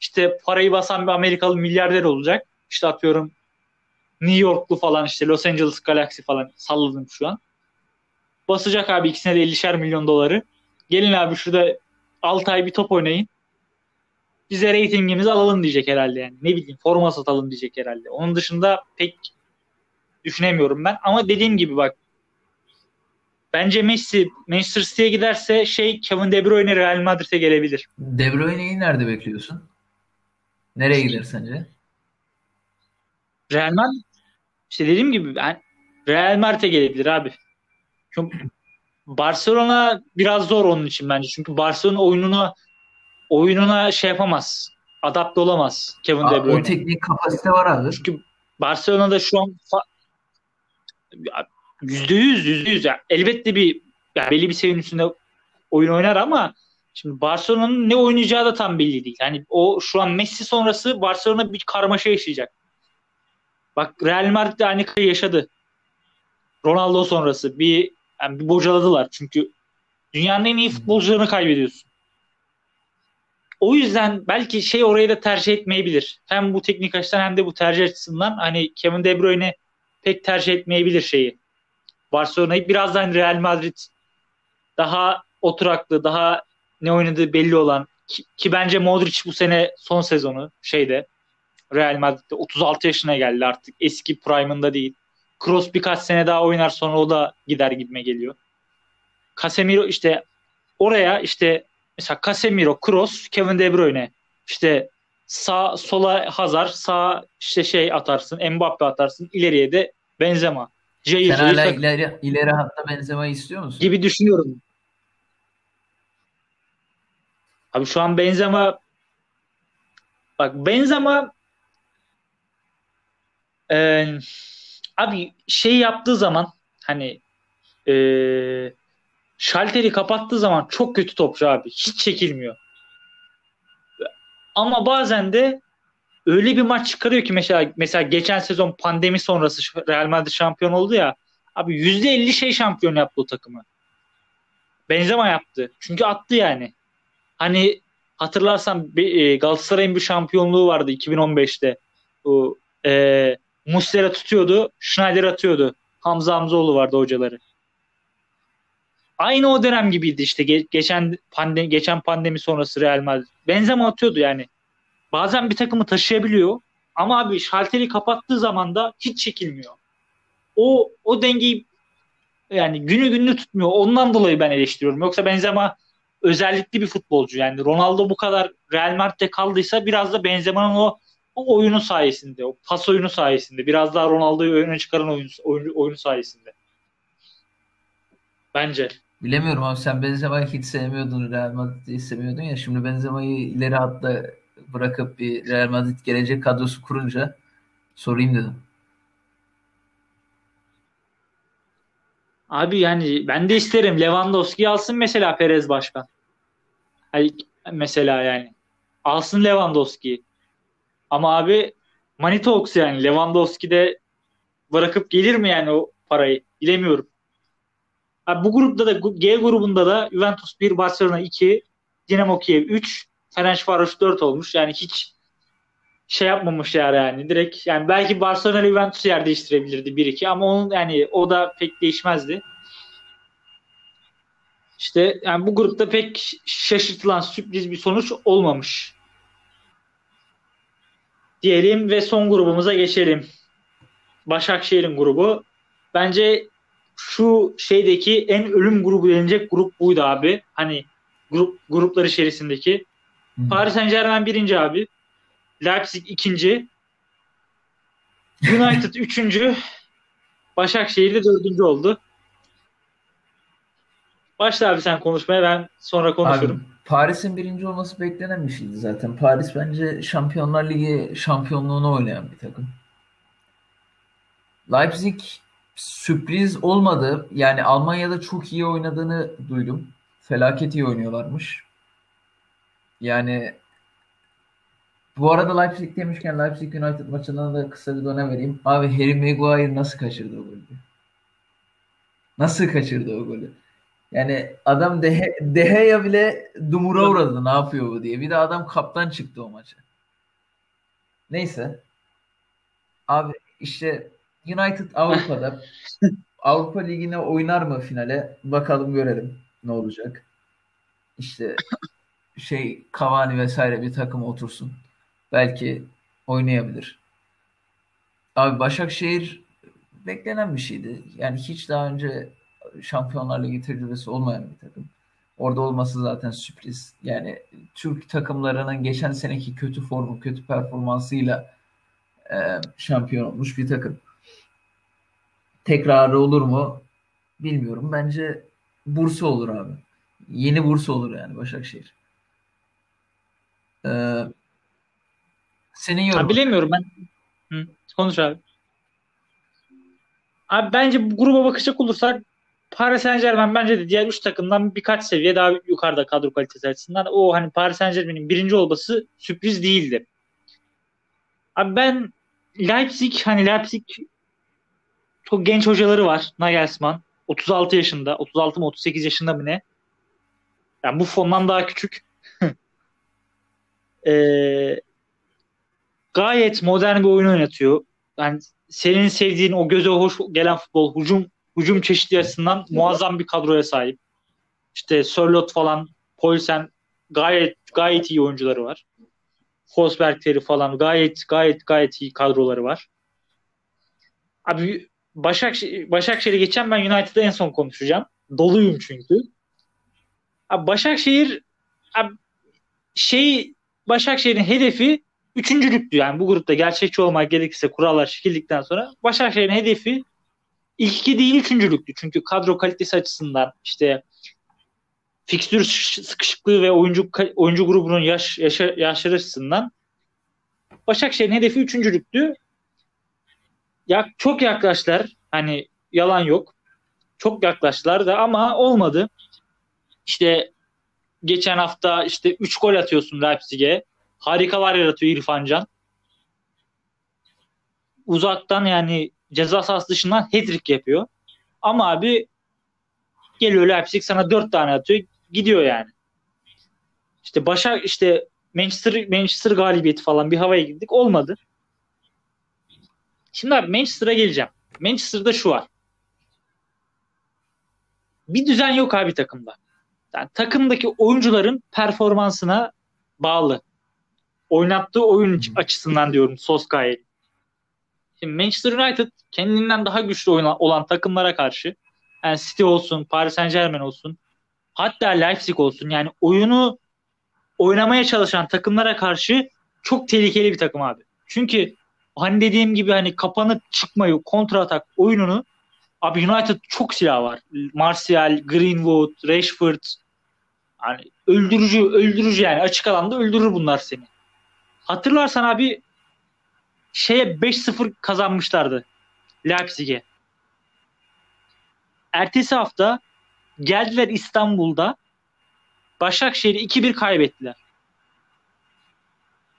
işte parayı basan bir Amerikalı milyarder olacak. İşte atıyorum New Yorklu falan işte Los Angeles Galaxy falan salladım şu an. Basacak abi ikisine de 50'şer milyon doları. Gelin abi şurada 6 ay bir top oynayın. Bize reytingimizi alalım diyecek herhalde yani. Ne bileyim forma satalım diyecek herhalde. Onun dışında pek düşünemiyorum ben. Ama dediğim gibi bak bence Messi Manchester City'ye giderse şey Kevin De Bruyne Real Madrid'e gelebilir. De Bruyne'yi nerede bekliyorsun? Nereye gider sence? Real Madrid işte dediğim gibi ben Real Madrid'e gelebilir abi. Çünkü Barcelona biraz zor onun için bence. Çünkü Barcelona oyununa oyununa şey yapamaz. Adapte olamaz Kevin De Bruyne. O teknik kapasite var abi. Çünkü Barcelona'da şu an yüzde yüz yüzde yüz yani elbette bir yani belli bir seviyenin üstünde oyun oynar ama şimdi Barcelona'nın ne oynayacağı da tam belli değil. Yani o şu an Messi sonrası Barcelona bir karmaşa yaşayacak. Bak Real Madrid de aynı yaşadı. Ronaldo sonrası bir, yani bir bocaladılar. Çünkü dünyanın en iyi futbolcularını kaybediyorsun. O yüzden belki şey orayı da tercih etmeyebilir. Hem bu teknik açıdan hem de bu tercih açısından hani Kevin De Bruyne pek tercih etmeyebilir şeyi. Barcelona'yı birazdan Real Madrid daha oturaklı, daha ne oynadığı belli olan ki, ki bence Modric bu sene son sezonu şeyde Real Madrid'de 36 yaşına geldi artık. Eski prime'ında değil. Kroos birkaç sene daha oynar sonra o da gider gitme geliyor. Casemiro işte oraya işte mesela Casemiro, Kroos, Kevin De Bruyne işte sağ sola Hazard, sağ işte şey atarsın, Mbappe atarsın, ileriye de Benzema. Jair, Sen hala ileri, ileri hatta Benzema'yı istiyor musun? Gibi düşünüyorum. Abi şu an Benzema bak Benzema e, abi şey yaptığı zaman hani e, şalteri kapattığı zaman çok kötü topçu abi. Hiç çekilmiyor. Ama bazen de öyle bir maç çıkarıyor ki mesela mesela geçen sezon pandemi sonrası Real Madrid şampiyon oldu ya. Abi %50 şey şampiyon yaptı o takımı. Benzema yaptı. Çünkü attı yani. Hani hatırlarsan e, Galatasaray'ın bir şampiyonluğu vardı 2015'te. O e, Muslera tutuyordu, Schneider atıyordu. Hamza Hamzoğlu vardı hocaları. Aynı o dönem gibiydi işte geçen pandemi geçen pandemi sonrası Real Madrid. Benzema atıyordu yani. Bazen bir takımı taşıyabiliyor ama abi şalteri kapattığı zaman da hiç çekilmiyor. O o dengeyi yani günü gününü tutmuyor. Ondan dolayı ben eleştiriyorum. Yoksa Benzema özellikli bir futbolcu. Yani Ronaldo bu kadar Real Madrid'de kaldıysa biraz da Benzema'nın o o oyunu sayesinde, o pas oyunu sayesinde, biraz daha Ronaldo'yu öne çıkaran oyun, oyun, oyunu sayesinde. Bence. Bilemiyorum abi sen Benzema'yı hiç sevmiyordun, Real Madrid'i sevmiyordun ya. Şimdi Benzema'yı ileri hatta bırakıp bir Real Madrid gelecek kadrosu kurunca sorayım dedim. Abi yani ben de isterim. Lewandowski alsın mesela Perez başkan. Hani mesela yani. Alsın Lewandowski. Ama abi Money yani. Lewandowski de bırakıp gelir mi yani o parayı? Bilemiyorum. Abi bu grupta da G grubunda da Juventus 1, Barcelona 2, Dinamo Kiev 3, Fenerbahçe 4 olmuş. Yani hiç şey yapmamış yani, yani direkt yani belki Barcelona Juventus yer değiştirebilirdi 1-2 ama onun yani o da pek değişmezdi. İşte yani bu grupta pek şaşırtılan sürpriz bir sonuç olmamış. Diyelim ve son grubumuza geçelim. Başakşehir'in grubu. Bence şu şeydeki en ölüm grubu denilecek grup buydu abi. Hani grup gruplar içerisindeki. Hmm. Paris Saint Germain birinci abi. Leipzig ikinci. United <laughs> üçüncü. Başakşehir de dördüncü oldu. Başla abi sen konuşmaya ben sonra konuşurum. Abi, Paris'in birinci olması beklenen bir şeydi zaten. Paris bence Şampiyonlar Ligi şampiyonluğunu oynayan bir takım. Leipzig sürpriz olmadı. Yani Almanya'da çok iyi oynadığını duydum. Felaket iyi oynuyorlarmış. Yani bu arada Leipzig demişken Leipzig United maçından da kısa bir dönem vereyim. Abi Harry Maguire nasıl kaçırdı o golü? Nasıl kaçırdı o golü? Yani adam Dehe, Deheya bile dumura uğradı ne yapıyor bu diye. Bir de adam kaptan çıktı o maça. Neyse. Abi işte United Avrupa'da <laughs> Avrupa Ligi'ne oynar mı finale? Bakalım görelim ne olacak. İşte şey Cavani vesaire bir takım otursun. Belki oynayabilir. Abi Başakşehir beklenen bir şeydi. Yani hiç daha önce Şampiyonlar Ligi olmayan bir takım. Orada olması zaten sürpriz. Yani Türk takımlarının geçen seneki kötü formu, kötü performansıyla e, şampiyon olmuş bir takım. Tekrarı olur mu? Bilmiyorum. Bence Bursa olur abi. Yeni Bursa olur yani Başakşehir. Ee, senin yorumun. Ha, bilemiyorum ben. Hı, konuş abi. Abi bence bu gruba bakacak olursak Paris Saint Germain bence de diğer üç takımdan birkaç seviye daha yukarıda kadro kalitesi açısından. O hani Paris Saint Germain'in birinci olması sürpriz değildi. Abi ben Leipzig hani Leipzig çok genç hocaları var. Nagelsmann. 36 yaşında. 36 mı 38 yaşında mı ne? Yani bu fondan daha küçük. Ee, gayet modern bir oyun oynatıyor. Yani senin sevdiğin o göze hoş gelen futbol, hücum hücum çeşitli açısından muazzam bir kadroya sahip. İşte Sörlot falan, Poulsen gayet gayet iyi oyuncuları var. Forsberg'leri falan gayet gayet gayet iyi kadroları var. Abi Başakşehir, Başakşehir'e geçen ben United'da en son konuşacağım. Doluyum çünkü. Abi Başakşehir abi şey Başakşehir'in hedefi üçüncülüktü yani bu grupta gerçekçi olmak gerekirse kurallar şekildikten sonra Başakşehir'in hedefi ilk iki değil üçüncülüktü. Çünkü kadro kalitesi açısından işte fikstür sıkışıklığı ve oyuncu oyuncu grubunun yaş, yaş yaşları açısından Başakşehir'in hedefi üçüncülüktü. Ya çok yaklaştılar. Hani yalan yok. Çok yaklaştılar da ama olmadı. İşte geçen hafta işte 3 gol atıyorsun Leipzig'e. Harikalar yaratıyor İrfan Can. Uzaktan yani ceza sahası dışından hat-trick yapıyor. Ama abi geliyor Leipzig sana 4 tane atıyor. Gidiyor yani. İşte Başak işte Manchester Manchester galibiyeti falan bir havaya girdik. Olmadı. Şimdi abi Manchester'a geleceğim. Manchester'da şu var. Bir düzen yok abi takımda. Yani takımdaki oyuncuların performansına bağlı. Oynattığı oyun açısından diyorum Soskay'ı. Şimdi Manchester United kendinden daha güçlü olan takımlara karşı yani City olsun, Paris Saint Germain olsun hatta Leipzig olsun yani oyunu oynamaya çalışan takımlara karşı çok tehlikeli bir takım abi. Çünkü hani dediğim gibi hani kapanıp çıkmayı, kontra atak oyununu abi United çok silah var. Martial, Greenwood, Rashford hani öldürücü, öldürücü yani açık alanda öldürür bunlar seni. Hatırlarsan abi şeye 5-0 kazanmışlardı Leipzig'e. Ertesi hafta geldiler İstanbul'da Başakşehir'i 2-1 kaybettiler.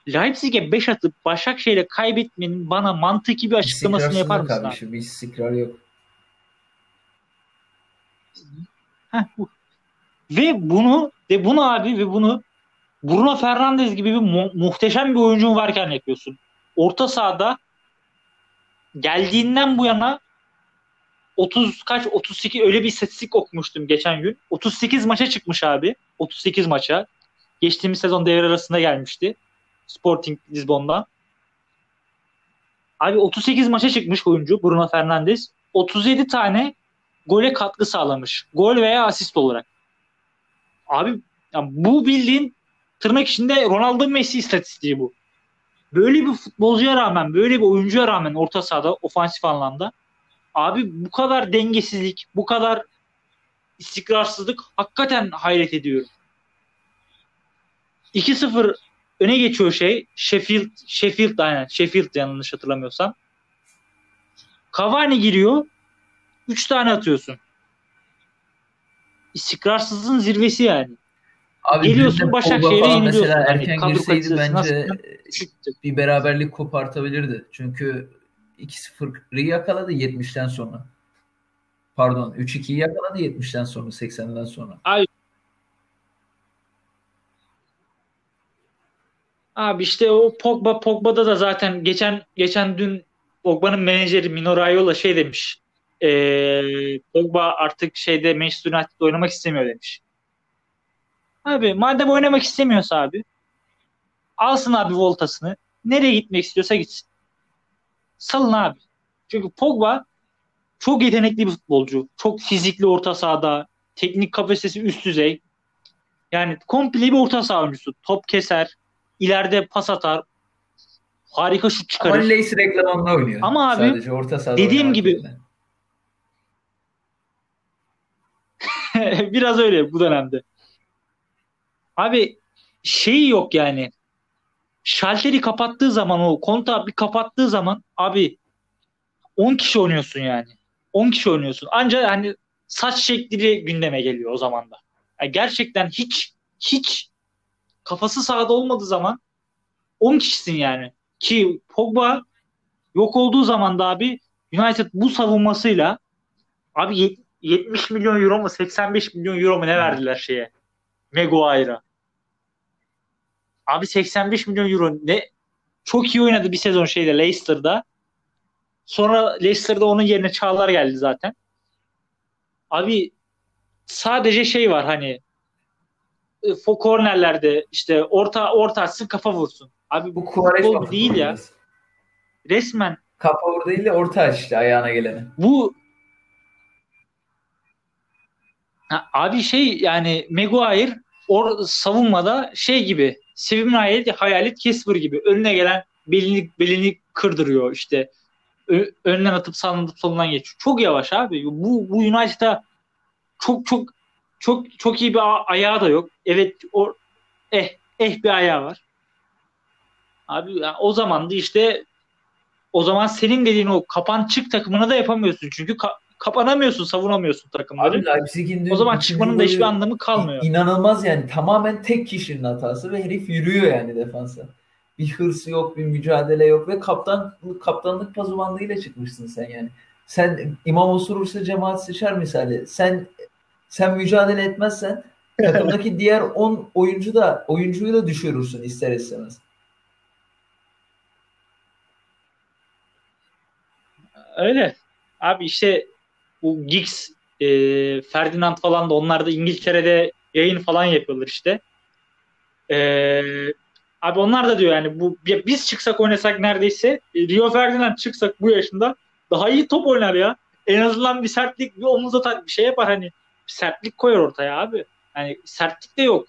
Leipzig'e 5 atıp Başakşehir'e kaybetmenin bana mantıki bir açıklamasını yapar mısın? Abi? Bir istikrar yok. Heh, bu. Ve bunu ve bunu abi ve bunu Bruno Fernandes gibi bir mu- muhteşem bir oyuncun varken yapıyorsun. Orta sahada geldiğinden bu yana 30 kaç 38 öyle bir istatistik okumuştum geçen gün. 38 maça çıkmış abi. 38 maça. Geçtiğimiz sezon devre arasında gelmişti. Sporting Lisbon'dan. Abi 38 maça çıkmış oyuncu Bruno Fernandes. 37 tane gole katkı sağlamış. Gol veya asist olarak. Abi yani bu bildiğin tırnak içinde Ronaldo Messi istatistiği bu. Böyle bir futbolcuya rağmen, böyle bir oyuncuya rağmen orta sahada ofansif anlamda abi bu kadar dengesizlik, bu kadar istikrarsızlık hakikaten hayret ediyorum. 2-0 öne geçiyor şey Sheffield Sheffield aynen Sheffield yanlış hatırlamıyorsam. Cavani giriyor. 3 tane atıyorsun. İstikrarsızlığın zirvesi yani. Abi Geliyorsun Başakşehir'e yeniliyorsun. Mesela hani erken hani, girseydi bence bir beraberlik kopartabilirdi. Çünkü 2-0'ı yakaladı 70'ten sonra. Pardon 3-2'yi yakaladı 70'ten sonra 80'den sonra. Ay Abi işte o Pogba Pogba'da da zaten geçen geçen dün Pogba'nın menajeri Mino Raiola şey demiş. Ee, Pogba artık şeyde Manchester United'da oynamak istemiyor demiş. Abi madem oynamak istemiyorsa abi alsın abi voltasını. Nereye gitmek istiyorsa gitsin. Salın abi. Çünkü Pogba çok yetenekli bir futbolcu. Çok fizikli orta sahada. Teknik kapasitesi üst düzey. Yani komple bir orta saha oyuncusu. Top keser. ileride pas atar. Harika şut çıkarır. Ama Lace reklamında oynuyor. Ama abi Sadece orta dediğim gibi <laughs> biraz öyle bu dönemde. Abi şeyi yok yani. Şalteri kapattığı zaman o konta bir kapattığı zaman abi 10 kişi oynuyorsun yani. 10 kişi oynuyorsun. Ancak hani saç şekli gündeme geliyor o zaman da. Yani gerçekten hiç hiç kafası sahada olmadığı zaman 10 kişisin yani. Ki Pogba yok olduğu zaman da abi United bu savunmasıyla abi 70 milyon euro mu 85 milyon euro mu ne verdiler şeye? Maguire'a. Abi 85 milyon euro ne çok iyi oynadı bir sezon şeyde Leicester'da. Sonra Leicester'da onun yerine Çağlar geldi zaten. Abi sadece şey var hani e, kornerlerde işte orta orta atsın kafa vursun. Abi bu futbol değil ya. Resmen kafa vur değil de orta aç işte ayağına geleni. Bu ha, abi şey yani Maguire or savunmada şey gibi sevimli hayalet, hayalet Casper gibi önüne gelen belini belini kırdırıyor işte önden atıp sağından solundan geçiyor. Çok yavaş abi. Bu bu United'da çok çok çok çok iyi bir ayağı da yok. Evet o eh eh bir ayağı var. Abi yani o zaman da işte o zaman senin dediğin o kapan çık takımını da yapamıyorsun. Çünkü ka- kapanamıyorsun, savunamıyorsun takımları. Abi Leipzig'in o zaman çıkmanın da hiçbir anlamı kalmıyor. İnanılmaz yani. Tamamen tek kişinin hatası ve herif yürüyor yani defansa bir hırsı yok, bir mücadele yok ve kaptan kaptanlık pazuvanlığıyla çıkmışsın sen yani. Sen imam osurursa cemaat seçer misali. Sen sen mücadele etmezsen <laughs> takımdaki diğer 10 oyuncu da oyuncuyu da düşürürsün ister istemez. Öyle. Abi işte bu Giggs, e, Ferdinand falan da onlar da İngiltere'de yayın falan yapıyorlar işte. E, Abi onlar da diyor yani bu biz çıksak oynasak neredeyse e, Rio Ferdinand çıksak bu yaşında daha iyi top oynar ya. En azından bir sertlik bir omuza tak bir şey yapar hani bir sertlik koyar ortaya abi. Yani sertlik de yok.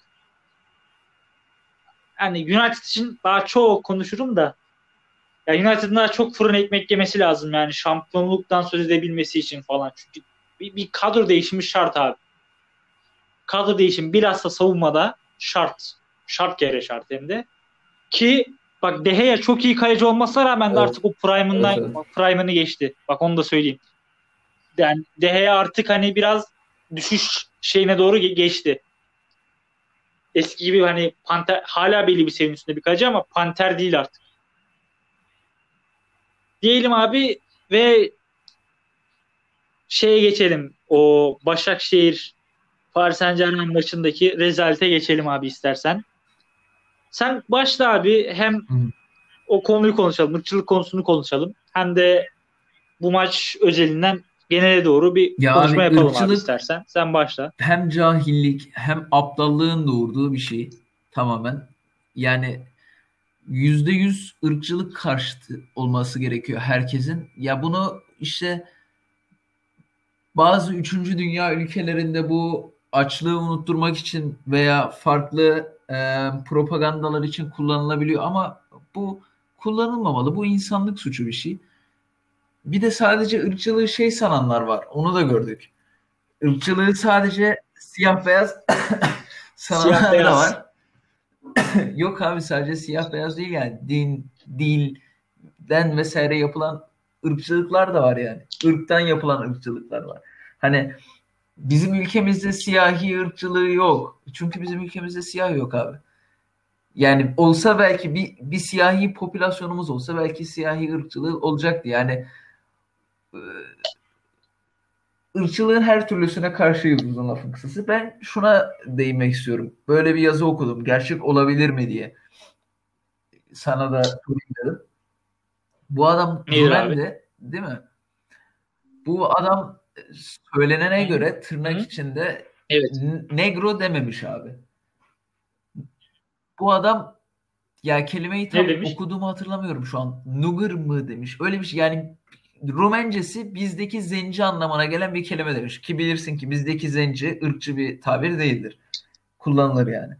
Yani United için daha çok konuşurum da ya United'ın daha çok fırın ekmek yemesi lazım yani şampiyonluktan söz edebilmesi için falan. Çünkü bir, bir kadro değişimi şart abi. Kadro değişimi bilhassa savunmada şart. Şart kere şart hem de. Ki bak De çok iyi kaleci olmasına rağmen evet. de artık o prime'ından evet, evet. prime'ını geçti. Bak onu da söyleyeyim. Yani De artık hani biraz düşüş şeyine doğru geçti. Eski gibi hani panter hala belli bir seviyenin üstünde bir kaleci ama panter değil artık. Diyelim abi ve şeye geçelim. O Başakşehir Paris Saint Germain maçındaki rezalete geçelim abi istersen. Sen başla abi hem Hı. o konuyu konuşalım, ırkçılık konusunu konuşalım. Hem de bu maç özelinden genele doğru bir ya konuşma abi, yapalım abi istersen. Sen başla. Hem cahillik hem aptallığın doğurduğu bir şey tamamen. Yani yüzde yüz ırkçılık karşıtı olması gerekiyor herkesin. Ya bunu işte bazı üçüncü dünya ülkelerinde bu açlığı unutturmak için veya farklı e, propagandalar için kullanılabiliyor ama bu kullanılmamalı. Bu insanlık suçu bir şey. Bir de sadece ırkçılığı şey sananlar var. Onu da gördük. Irkçılığı sadece siyah beyaz <coughs> sananlar da var. <coughs> Yok abi sadece siyah beyaz değil yani. Din, dilden vesaire yapılan ırkçılıklar da var yani. Irktan yapılan ırkçılıklar var. Hani Bizim ülkemizde siyahi ırkçılığı yok. Çünkü bizim ülkemizde siyah yok abi. Yani olsa belki bir, bir siyahi popülasyonumuz olsa belki siyahi ırkçılığı olacaktı. Yani e, ırkçılığın her türlüsüne karşıyız uzun lafın kısası. Ben şuna değinmek istiyorum. Böyle bir yazı okudum. Gerçek olabilir mi diye. sana da sorayım. Bu adam Nedir Rumendi değil mi? Bu adam söylenene göre tırnak Hı. içinde Evet. negro dememiş abi. Bu adam ya kelimeyi tam okuduğumu hatırlamıyorum şu an. Nugger mı demiş. Öyle bir şey yani Rumencesi bizdeki zenci anlamına gelen bir kelime demiş. Ki bilirsin ki bizdeki zenci ırkçı bir tabir değildir. Kullanılır yani.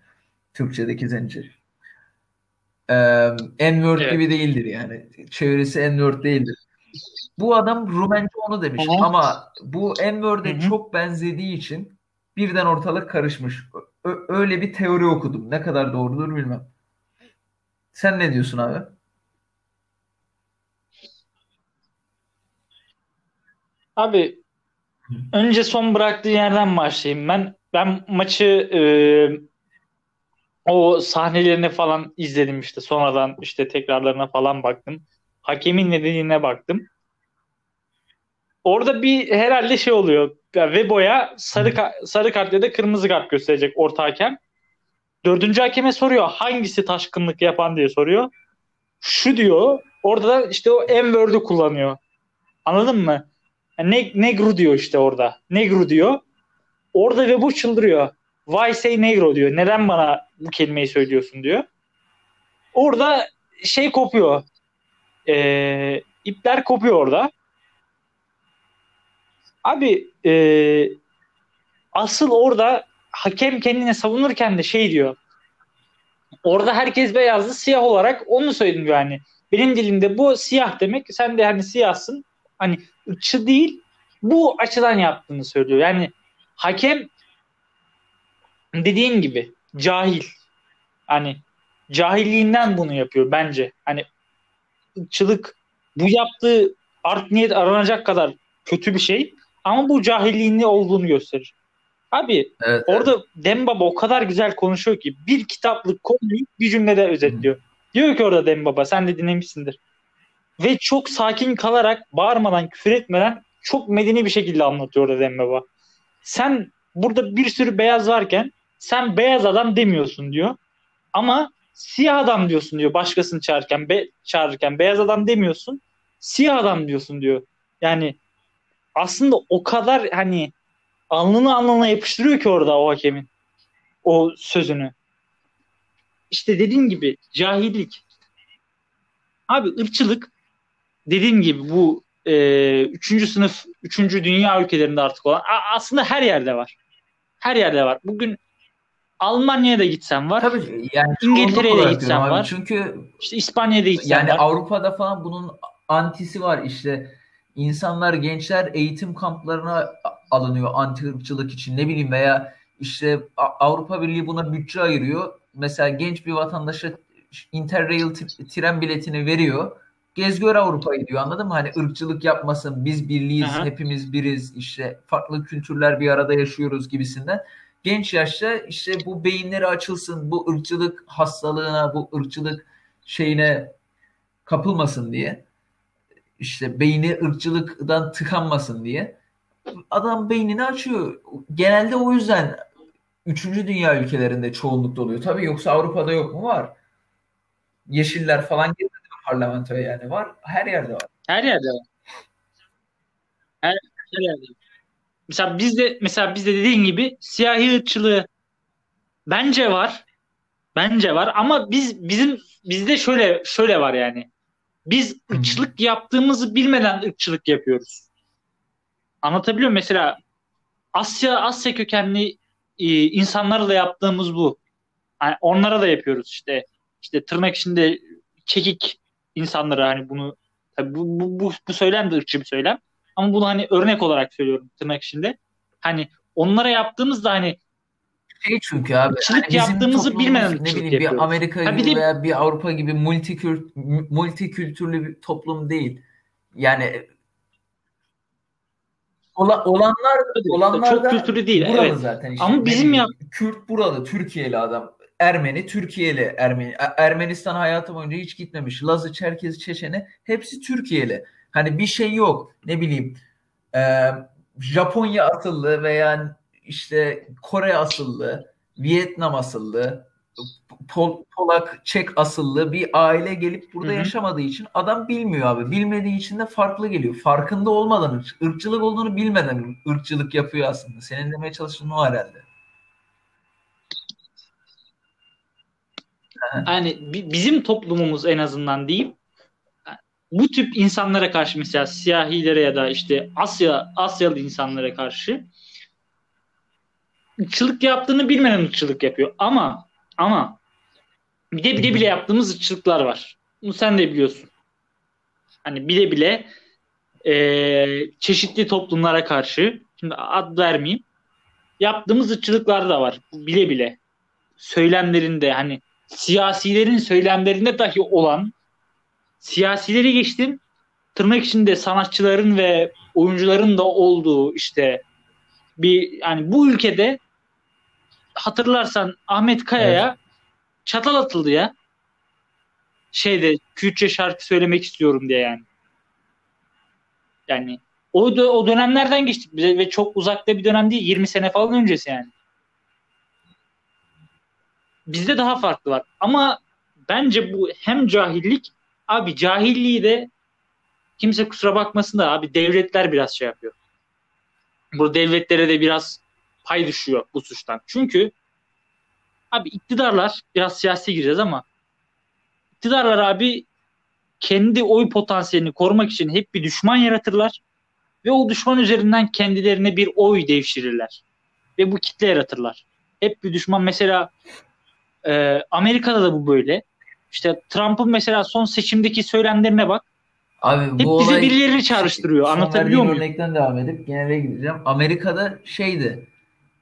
Türkçedeki zenci. Ee, N-word Evet. gibi değildir yani. Çevirisi N-word değildir. Bu adam Rumence onu demiş hı. ama bu N-word'e çok benzediği için birden ortalık karışmış. Ö- öyle bir teori okudum. Ne kadar doğrudur bilmem. Sen ne diyorsun abi? Abi önce son bıraktığı yerden başlayayım. Ben ben maçı e, o sahnelerini falan izledim işte. Sonradan işte tekrarlarına falan baktım. Hakemin nedeniyle baktım. Orada bir herhalde şey oluyor. Ya Vebo'ya sarı ka- sarı kart ya da kırmızı kart gösterecek orta hakem. Dördüncü hakeme soruyor hangisi taşkınlık yapan diye soruyor. Şu diyor. Orada da işte o M-word'ü kullanıyor. Anladın mı? Ne, negro diyor işte orada. Negro diyor. Orada ve bu çıldırıyor. Why say negro diyor. Neden bana bu kelimeyi söylüyorsun diyor. Orada şey kopuyor. Ee, ipler kopuyor orada. Abi ee, asıl orada hakem kendine savunurken de şey diyor. Orada herkes beyazdı siyah olarak onu söyledim yani. Benim dilimde bu siyah demek. Sen de hani siyahsın. Hani ırkçı değil. Bu açıdan yaptığını söylüyor. Yani hakem dediğin gibi cahil. Hani cahilliğinden bunu yapıyor bence. Hani ırkçılık bu yaptığı art niyet aranacak kadar kötü bir şey. Ama bu cahilliğini olduğunu gösterir. Abi Evet. Orada Dembaba o kadar güzel konuşuyor ki bir kitaplık konuyu bir cümlede özetliyor. Diyor ki orada Dembaba sen de dinlemişsindir. Ve çok sakin kalarak bağırmadan küfür etmeden çok medeni bir şekilde anlatıyor orada Dembaba. Sen burada bir sürü beyaz varken sen beyaz adam demiyorsun diyor. Ama siyah adam diyorsun diyor başkasını çağırırken, be, çağırırken beyaz adam demiyorsun. Siyah adam diyorsun diyor. Yani aslında o kadar hani alnını alnına yapıştırıyor ki orada o hakemin o sözünü. İşte dediğim gibi cahillik. Abi ırkçılık dediğim gibi bu e, üçüncü sınıf, üçüncü dünya ülkelerinde artık olan aslında her yerde var. Her yerde var. Bugün Almanya'ya da gitsen var. Tabii yani İngiltere'ye de gitsen abi. var. Çünkü İşte İspanya'ya da gitsen yani var. Avrupa'da falan bunun antisi var işte insanlar gençler eğitim kamplarına alınıyor anti ırkçılık için ne bileyim veya işte Avrupa Birliği buna bütçe ayırıyor. Mesela genç bir vatandaşa Interrail tren biletini veriyor. Gez gör Avrupa'yı diyor anladın mı? Hani ırkçılık yapmasın biz birliğiz Aha. hepimiz biriz işte farklı kültürler bir arada yaşıyoruz gibisinden. Genç yaşta işte bu beyinleri açılsın bu ırkçılık hastalığına bu ırkçılık şeyine kapılmasın diye işte beyni ırkçılıktan tıkanmasın diye adam beynini açıyor. Genelde o yüzden üçüncü dünya ülkelerinde çoğunlukta oluyor. Tabii yoksa Avrupa'da yok mu? Var. Yeşiller falan girmedi mi parlamentoya yani? Var. Her yerde var. Her yerde var. Her, her yerde. var. Mesela bizde mesela bizde dediğin gibi siyahi ırkçılığı bence var. Bence var ama biz bizim bizde şöyle şöyle var yani. Biz ırkçılık yaptığımızı bilmeden ırkçılık yapıyoruz. Anlatabiliyor muyum? Mesela Asya Asya kökenli e, insanlarla yaptığımız bu. Yani onlara da yapıyoruz işte. İşte tırnak içinde çekik insanlara hani bunu tabii bu, bu, bu, bu söylem de ırkçı bir söylem. Ama bunu hani örnek olarak söylüyorum tırnak içinde. Hani onlara yaptığımızda hani Şey çünkü abi Irkçılık hani yaptığımızı bilmeden ne bileyim bir yapıyoruz. Amerika Ha bir gibi de- veya bir Avrupa gibi multikür, multikültürlü bir toplum değil. Yani ola, olanlar olanlar çok kültürlü değil. buralı Evet. zaten işte. Ama bizim bileyim, Kürt buralı, Türkiye'li adam. Ermeni, Türkiye'li Ermeni. E- Ermenistan hayatı boyunca hiç gitmemiş. Lazı, Çerkezi, Çeçeni hepsi Türkiye'li. Hani bir şey yok. Ne bileyim e, Japonya asıllı veya işte Kore asıllı, Vietnam asıllı, Pol, Polak, Çek asıllı bir aile gelip burada Hı hı. yaşamadığı için adam bilmiyor abi. Bilmediği için de farklı geliyor. Farkında olmadan ırk- ırkçılık olduğunu bilmeden ırkçılık yapıyor aslında. Senin demeye çalıştığın o herhalde. Yani bi- bizim toplumumuz en azından diyeyim bu tip insanlara karşı mesela siyahilere ya da işte Asya Asyalı insanlara karşı ırkçılık yaptığını bilmeden ırkçılık yapıyor. Ama ama bir bile bile yaptığımız ırkçılıklar var. Bunu sen de biliyorsun. Hani bile bile eee, çeşitli toplumlara karşı şimdi ad vermeyeyim yaptığımız ırkçılıklar da var. Bile bile söylemlerinde hani siyasilerin söylemlerinde dahi olan siyasileri geçtim tırnak içinde sanatçıların ve oyuncuların da olduğu işte bir yani bu ülkede hatırlarsan Ahmet Kaya'ya çatal atıldı ya. Şeyde Kürtçe şarkı söylemek istiyorum diye yani. Yani o, o dönemlerden geçtik bize ve çok uzakta bir dönem değil. 20 sene falan öncesi yani. Bizde daha farklı var. Ama bence bu hem cahillik abi cahilliği de kimse kusura bakmasın da abi devletler biraz şey yapıyor. Bu devletlere de biraz pay düşüyor bu suçtan. Çünkü abi iktidarlar biraz siyasi gireceğiz ama iktidarlar abi kendi oy potansiyelini korumak için hep bir düşman yaratırlar ve o düşman üzerinden kendilerine bir oy devşirirler. Ve bu kitle yaratırlar. Hep bir düşman mesela e, Amerika'da da bu böyle. İşte Trump'ın mesela son seçimdeki söylemlerine bak. Abi Hep bu bize olay birilerini çağrıştırıyor. Anlatabiliyor muyum? örnekten devam edip genele gideceğim. Amerika'da şeydi.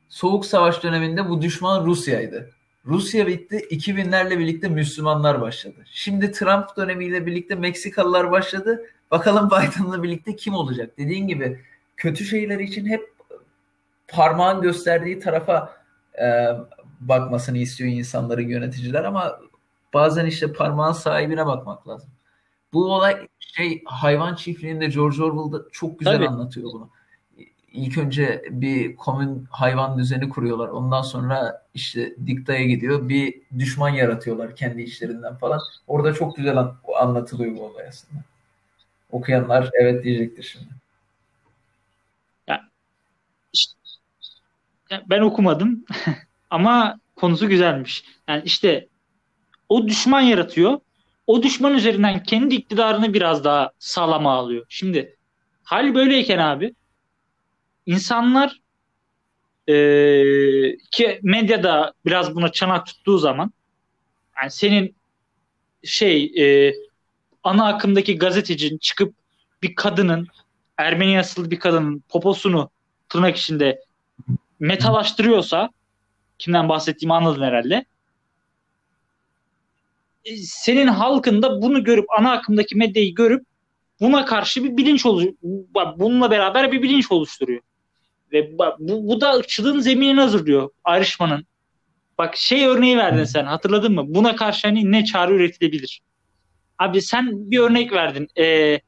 Soğuk Savaş döneminde bu düşman Rusya'ydı. Rusya bitti. 2000'lerle birlikte Müslümanlar başladı. Şimdi Trump dönemiyle birlikte Meksikalılar başladı. Bakalım Biden'la birlikte kim olacak? Dediğin gibi kötü şeyler için hep parmağın gösterdiği tarafa e, bakmasını istiyor insanların yöneticiler ama bazen işte parmağın sahibine bakmak lazım. Bu olay şey hayvan çiftliğinde George Orwell'da çok güzel Tabii. anlatıyor bunu. İlk önce bir komün hayvan düzeni kuruyorlar. Ondan sonra işte diktaya gidiyor. Bir düşman yaratıyorlar kendi içlerinden falan. Orada çok güzel an- anlatılıyor bu olay aslında. Okuyanlar evet diyecektir şimdi. Ya Ben okumadım <laughs> ama konusu güzelmiş. Yani işte o düşman yaratıyor. O düşman üzerinden kendi iktidarını biraz daha sağlama alıyor. Şimdi hal böyleyken abi insanlar eee, ki medyada biraz buna çanak tuttuğu zaman yani senin şey eee, ana akımdaki gazetecinin çıkıp bir kadının Ermeni asıllı bir kadının poposunu tırnak içinde metalaştırıyorsa kimden bahsettiğimi anladın herhalde. E, Senin halkın da bunu görüp ana akımdaki medyayı görüp buna karşı bir bilinç oluş bununla beraber bir bilinç oluşturuyor. Ve bu, bu da ırkçılığın zeminini hazırlıyor ayrışmanın. Bak şey örneği verdin sen hatırladın mı? Buna karşı hani ne çare üretilebilir? Abi sen bir örnek verdin. Ee,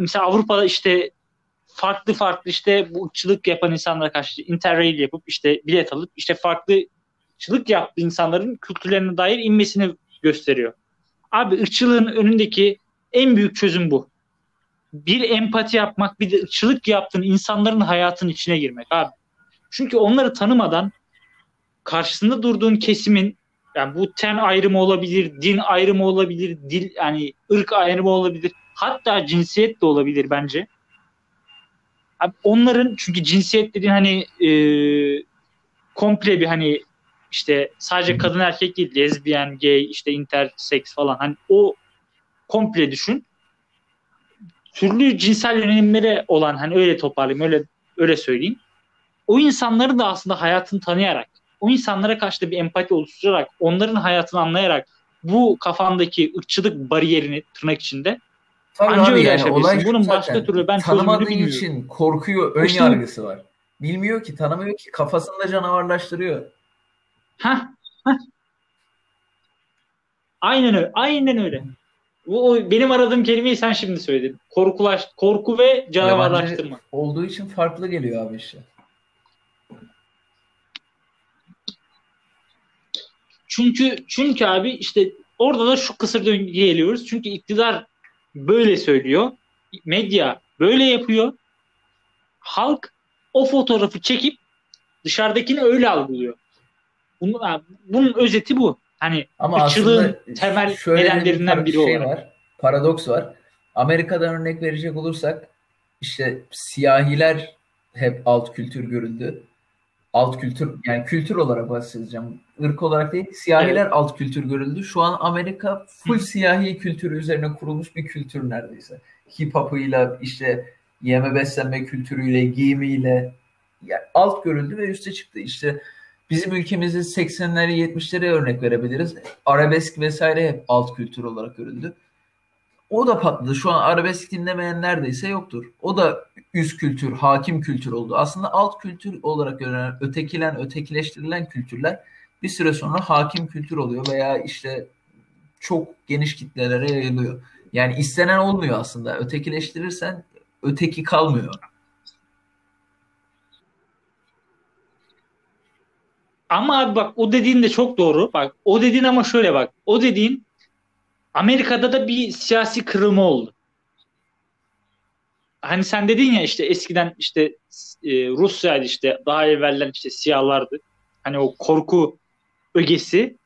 mesela Avrupa'da işte farklı farklı işte bu ırkçılık yapan insanlara karşı interrail yapıp işte bilet alıp işte farklı ırkçılık yaptığı insanların kültürlerine dair inmesini gösteriyor. Abi ırkçılığın önündeki en büyük çözüm bu. Bir empati yapmak, bir de ırkçılık yaptığın insanların hayatının içine girmek abi. Çünkü onları tanımadan karşısında durduğun kesimin yani bu ten ayrımı olabilir, din ayrımı olabilir, dil yani ırk ayrımı olabilir. Hatta cinsiyet de olabilir bence. Onların çünkü cinsiyet dediğin hani e, komple bir hani işte sadece kadın erkek değil lezbiyen, gay, işte intersex falan hani o komple düşün. Türlü cinsel yönelimlere olan hani öyle toparlayayım öyle öyle söyleyeyim. O insanları da aslında hayatını tanıyarak, o insanlara karşı da bir empati oluşturarak, onların hayatını anlayarak bu kafandaki ırkçılık bariyerini tırnak içinde Tabii Anca abi öyle yani olay Bunun başka türlü ben tanımadığı bilmiyorum. için korkuyor, ön İşte- yargısı var. Bilmiyor ki, tanımıyor ki, kafasında canavarlaştırıyor. Ha, Aynen öyle. Aynen öyle. Bu o, benim aradığım kelimeyi sen şimdi söyledin. Korkulaş, korku ve canavarlaştırma. Olduğu için farklı geliyor abi işte. Çünkü çünkü abi işte orada da şu kısır döngüye geliyoruz. Çünkü iktidar böyle söylüyor. Medya böyle yapıyor. Halk o fotoğrafı çekip dışarıdakini öyle algılıyor. Bunun, bunun özeti bu. Hani Ama ırkçılığın temel nedenlerinden biri şey olarak. Var, paradoks var. Amerika'dan örnek verecek olursak işte siyahiler hep alt kültür görüldü. Alt kültür yani kültür olarak bahsedeceğim. Irk olarak değil siyahiler evet. alt kültür görüldü. Şu an Amerika full siyahi kültürü üzerine kurulmuş bir kültür neredeyse. Hip hop'ıyla işte yeme beslenme kültürüyle, giyimiyle yani alt görüldü ve üste çıktı. İşte bizim ülkemizde 80'leri 70'lere örnek verebiliriz. Arabesk vesaire hep alt kültür olarak görüldü. O da patladı. Şu an arabesk dinlemeyen neredeyse yoktur. O da üst kültür, hakim kültür oldu. Aslında alt kültür olarak görülen, ötekilen, ötekileştirilen kültürler bir süre sonra hakim kültür oluyor veya işte çok geniş kitlelere yayılıyor. Yani istenen olmuyor aslında. Ötekileştirirsen öteki kalmıyor. Ama abi bak o dediğin de çok doğru. Bak o dediğin ama şöyle bak. O dediğin Amerika'da da bir siyasi kırılma oldu. Hani sen dedin ya işte eskiden işte e, Rusya'ydı işte daha evvelden işte siyahlardı. Hani o korku ögesi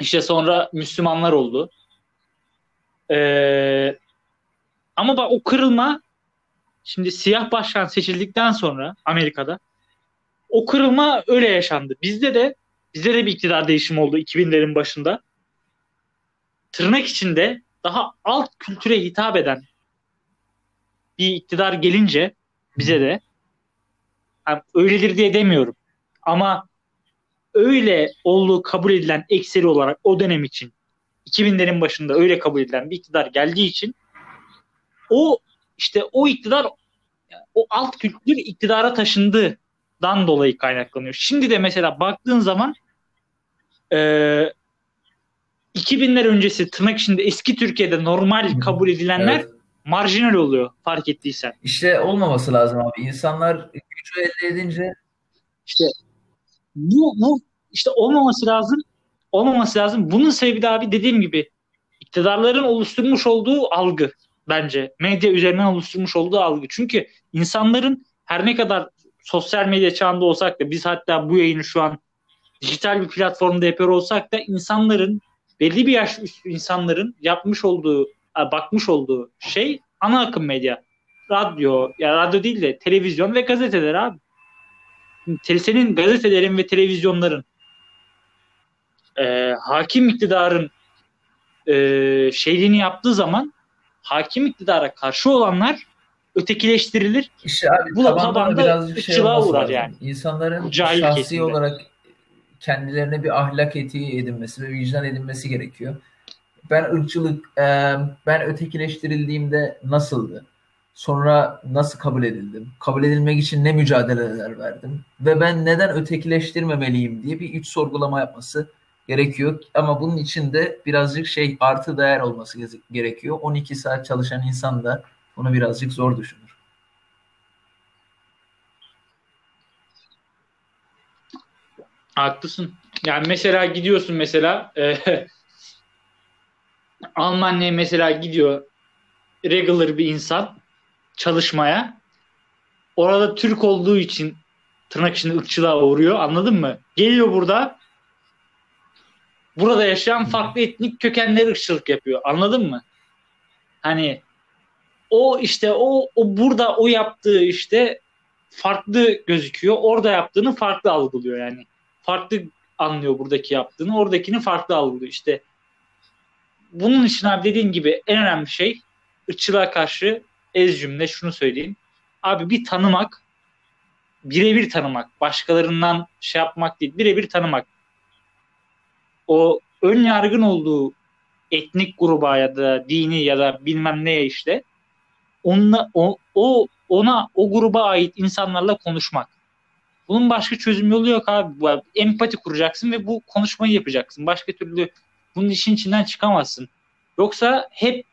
işte sonra Müslümanlar oldu. Ee, ama bak o kırılma şimdi siyah başkan seçildikten sonra Amerika'da o kırılma öyle yaşandı. Bizde de bizde de bir iktidar değişimi oldu 2000'lerin başında. Tırnak içinde daha alt kültüre hitap eden bir iktidar gelince bize de yani öyledir diye demiyorum. Ama öyle olduğu kabul edilen ekseri olarak o dönem için 2000'lerin başında öyle kabul edilen bir iktidar geldiği için o işte o iktidar o alt kültür iktidara taşındığından dolayı kaynaklanıyor. Şimdi de mesela baktığın zaman e, 2000'ler öncesi tırnak içinde eski Türkiye'de normal kabul edilenler evet. marjinal oluyor fark ettiysen. İşte olmaması lazım abi. İnsanlar gücü elde edince işte bu, bu işte olmaması lazım. Olmaması lazım. Bunun sebebi de abi dediğim gibi iktidarların oluşturmuş olduğu algı bence. Medya üzerinden oluşturmuş olduğu algı. Çünkü insanların her ne kadar sosyal medya çağında olsak da biz hatta bu yayını şu an dijital bir platformda yapıyor olsak da insanların belli bir yaş üstü insanların yapmış olduğu bakmış olduğu şey ana akım medya. Radyo, ya radyo değil de televizyon ve gazeteler abi. Senin gazetelerin ve televizyonların e, hakim iktidarın e, şeyliğini yaptığı zaman hakim iktidara karşı olanlar ötekileştirilir. İşte abi, bu da tabanda ırkçılığa şey uğrar yani. İnsanların Cahil şahsi kesimde. olarak kendilerine bir ahlak etiği edinmesi ve vicdan edinmesi gerekiyor. Ben ırkçılık, e, ben ötekileştirildiğimde nasıldı? Sonra nasıl kabul edildim? Kabul edilmek için ne mücadeleler verdim? Ve ben neden ötekileştirmemeliyim diye bir iç sorgulama yapması gerekiyor. Ama bunun için de birazcık şey artı değer olması gerekiyor. 12 saat çalışan insan da bunu birazcık zor düşünür. Haklısın. Yani mesela gidiyorsun mesela e, <laughs> Almanya'ya mesela gidiyor regular bir insan çalışmaya. Orada Türk olduğu için tırnak içinde ırkçılığa uğruyor. Anladın mı? Geliyor burada burada yaşayan farklı etnik kökenleri ırkçılık yapıyor. Anladın mı? Hani o işte o, o burada o yaptığı işte farklı gözüküyor. Orada yaptığını farklı algılıyor yani farklı anlıyor buradaki yaptığını. Oradakini farklı algılıyor. İşte bunun için abi dediğin gibi en önemli şey ırkçılığa karşı ez cümle şunu söyleyeyim. Abi bir tanımak birebir tanımak. Başkalarından şey yapmak değil. Birebir tanımak. O ön yargın olduğu etnik gruba ya da dini ya da bilmem neye işte onunla, o, o ona o gruba ait insanlarla konuşmak. Bunun başka çözüm yolu yok abi. Empati kuracaksın ve bu konuşmayı yapacaksın. Başka türlü bunun işin içinden çıkamazsın. Yoksa hep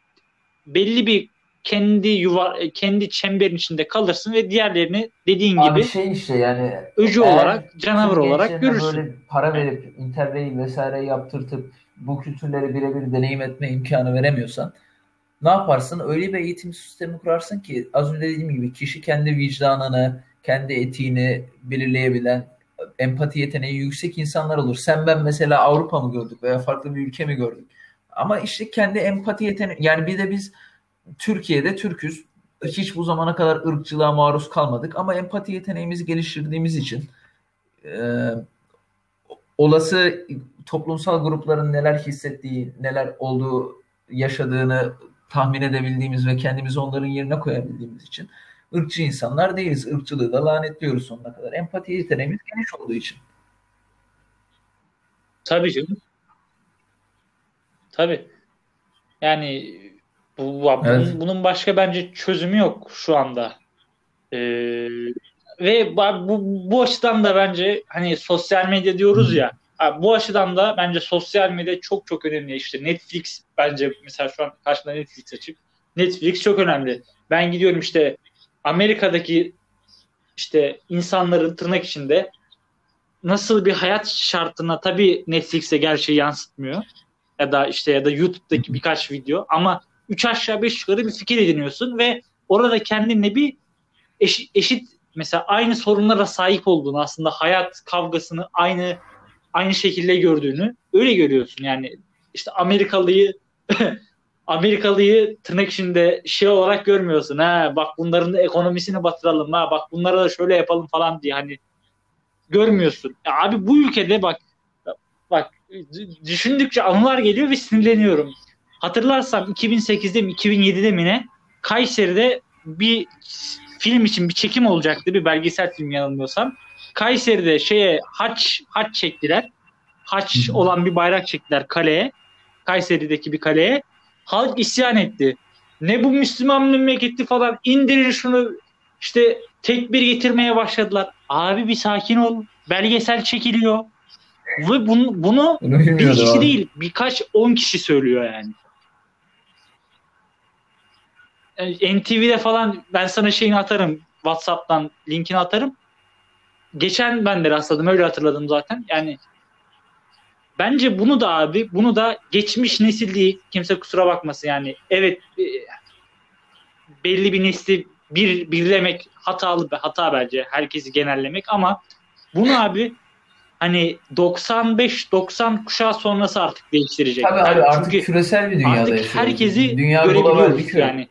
belli bir kendi yuva kendi çemberin içinde kalırsın ve diğerlerini dediğin Abi gibi şey işte yani öcü olarak, canavar olarak görürsün. böyle para verip interrail vesaire yaptırtıp bu kültürleri birebir deneyim etme imkanı veremiyorsan ne yaparsın? Öyle bir eğitim sistemi kurarsın ki az önce dediğim gibi kişi kendi vicdanını, kendi etiğini belirleyebilen empati yeteneği yüksek insanlar olur. Sen ben mesela Avrupa mı gördük veya farklı bir ülke mi gördük? Ama işte kendi empati yeteneği yani bir de biz Türkiye'de Türküz. Hiç bu zamana kadar ırkçılığa maruz kalmadık ama empati yeteneğimizi geliştirdiğimiz için e, olası toplumsal grupların neler hissettiği, neler olduğu, yaşadığını tahmin edebildiğimiz ve kendimizi onların yerine koyabildiğimiz için ırkçı insanlar değiliz. Irkçılığı da lanetliyoruz sonuna kadar. Empati yeteneğimiz geniş olduğu için. Tabii canım. Tabii. Yani bu, bu- Evet. bunun, bunun başka bence çözümü yok şu anda. Ee, ve bu, bu açıdan da bence hani sosyal medya diyoruz ya bu açıdan da bence sosyal medya çok çok önemli. İşte Netflix bence mesela şu an karşımda Netflix açık. Netflix çok önemli. Ben gidiyorum işte Amerika'daki işte insanların tırnak içinde nasıl bir hayat şartına tabii Netflix'e gerçeği yansıtmıyor. Ya da işte ya da YouTube'daki birkaç video ama üç aşağı beş yukarı bir fikir ediniyorsun ve orada kendinle bir eşit, eşit mesela aynı sorunlara sahip olduğunu aslında hayat kavgasını aynı aynı şekilde gördüğünü öyle görüyorsun. Yani işte Amerikalıyı <laughs> Amerikalıyı tırnak içinde şey olarak görmüyorsun. Ha bak bunların ekonomisini batıralım ha bak bunlara da şöyle yapalım falan diye hani görmüyorsun. Ya abi bu ülkede bak bak düşündükçe anılar geliyor ve sinirleniyorum. Hatırlarsam 2008'de mi 2007'de mi ne Kayseri'de bir film için bir çekim olacaktı. Bir belgesel film yanılmıyorsam. Kayseri'de şeye haç haç çektiler. Haç olan bir bayrak çektiler kaleye. Kayseri'deki bir kaleye. Halk isyan etti. Ne bu Müslüman memleketi falan indirin şunu işte tekbir getirmeye başladılar. Abi bir sakin ol. Belgesel çekiliyor. Ve bunu, bunu Bunu bir kişi abi. değil birkaç on kişi söylüyor yani. Yani NTV'de falan ben sana şeyini atarım. Whatsapp'tan linkini atarım. Geçen ben de rastladım. Öyle hatırladım zaten. Yani bence bunu da abi bunu da geçmiş nesil değil. Kimse kusura bakmasın yani. Evet e, belli bir nesli bir birlemek hatalı hata bence. Herkesi genellemek ama bunu abi hani 95-90 kuşağı sonrası artık değiştirecek. Tabii Yani abi artık çünkü küresel bir dünyada artık yaşıyoruz. herkesi Dünya global bir görebiliyoruz köy. yani.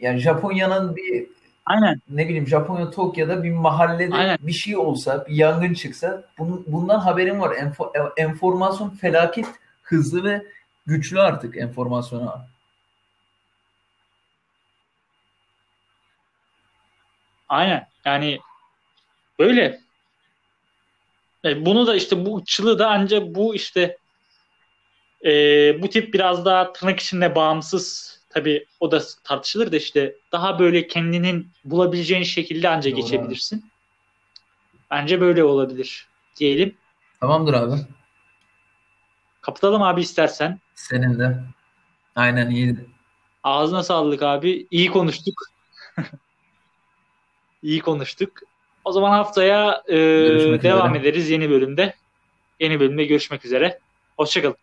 Yani Japonya'nın bir Aynen. ne bileyim Japonya Tokyo'da bir mahallede Aynen. bir şey olsa, bir yangın çıksa bunun, bundan haberin var. Enfo, e, enformasyon felaket hızlı ve güçlü artık enformasyona. Aynen. Yani böyle. E, bunu da işte bu ırkçılığı da ancak bu işte e, bu tip biraz daha tırnak içinde bağımsız tabii o da tartışılır da işte daha böyle kendinin bulabileceğin şekilde anca Doğru geçebilirsin. Bence böyle olabilir diyelim. Tamamdır abi. Kapatalım abi istersen. Senin de. Aynen iyiydi. Ağzına sağlık abi. İyi konuştuk. <laughs> İyi konuştuk. O zaman haftaya e, Görüşmek devam üzere. ederiz yeni bölümde. Yeni bölümde görüşmek üzere. Hoşçakalın.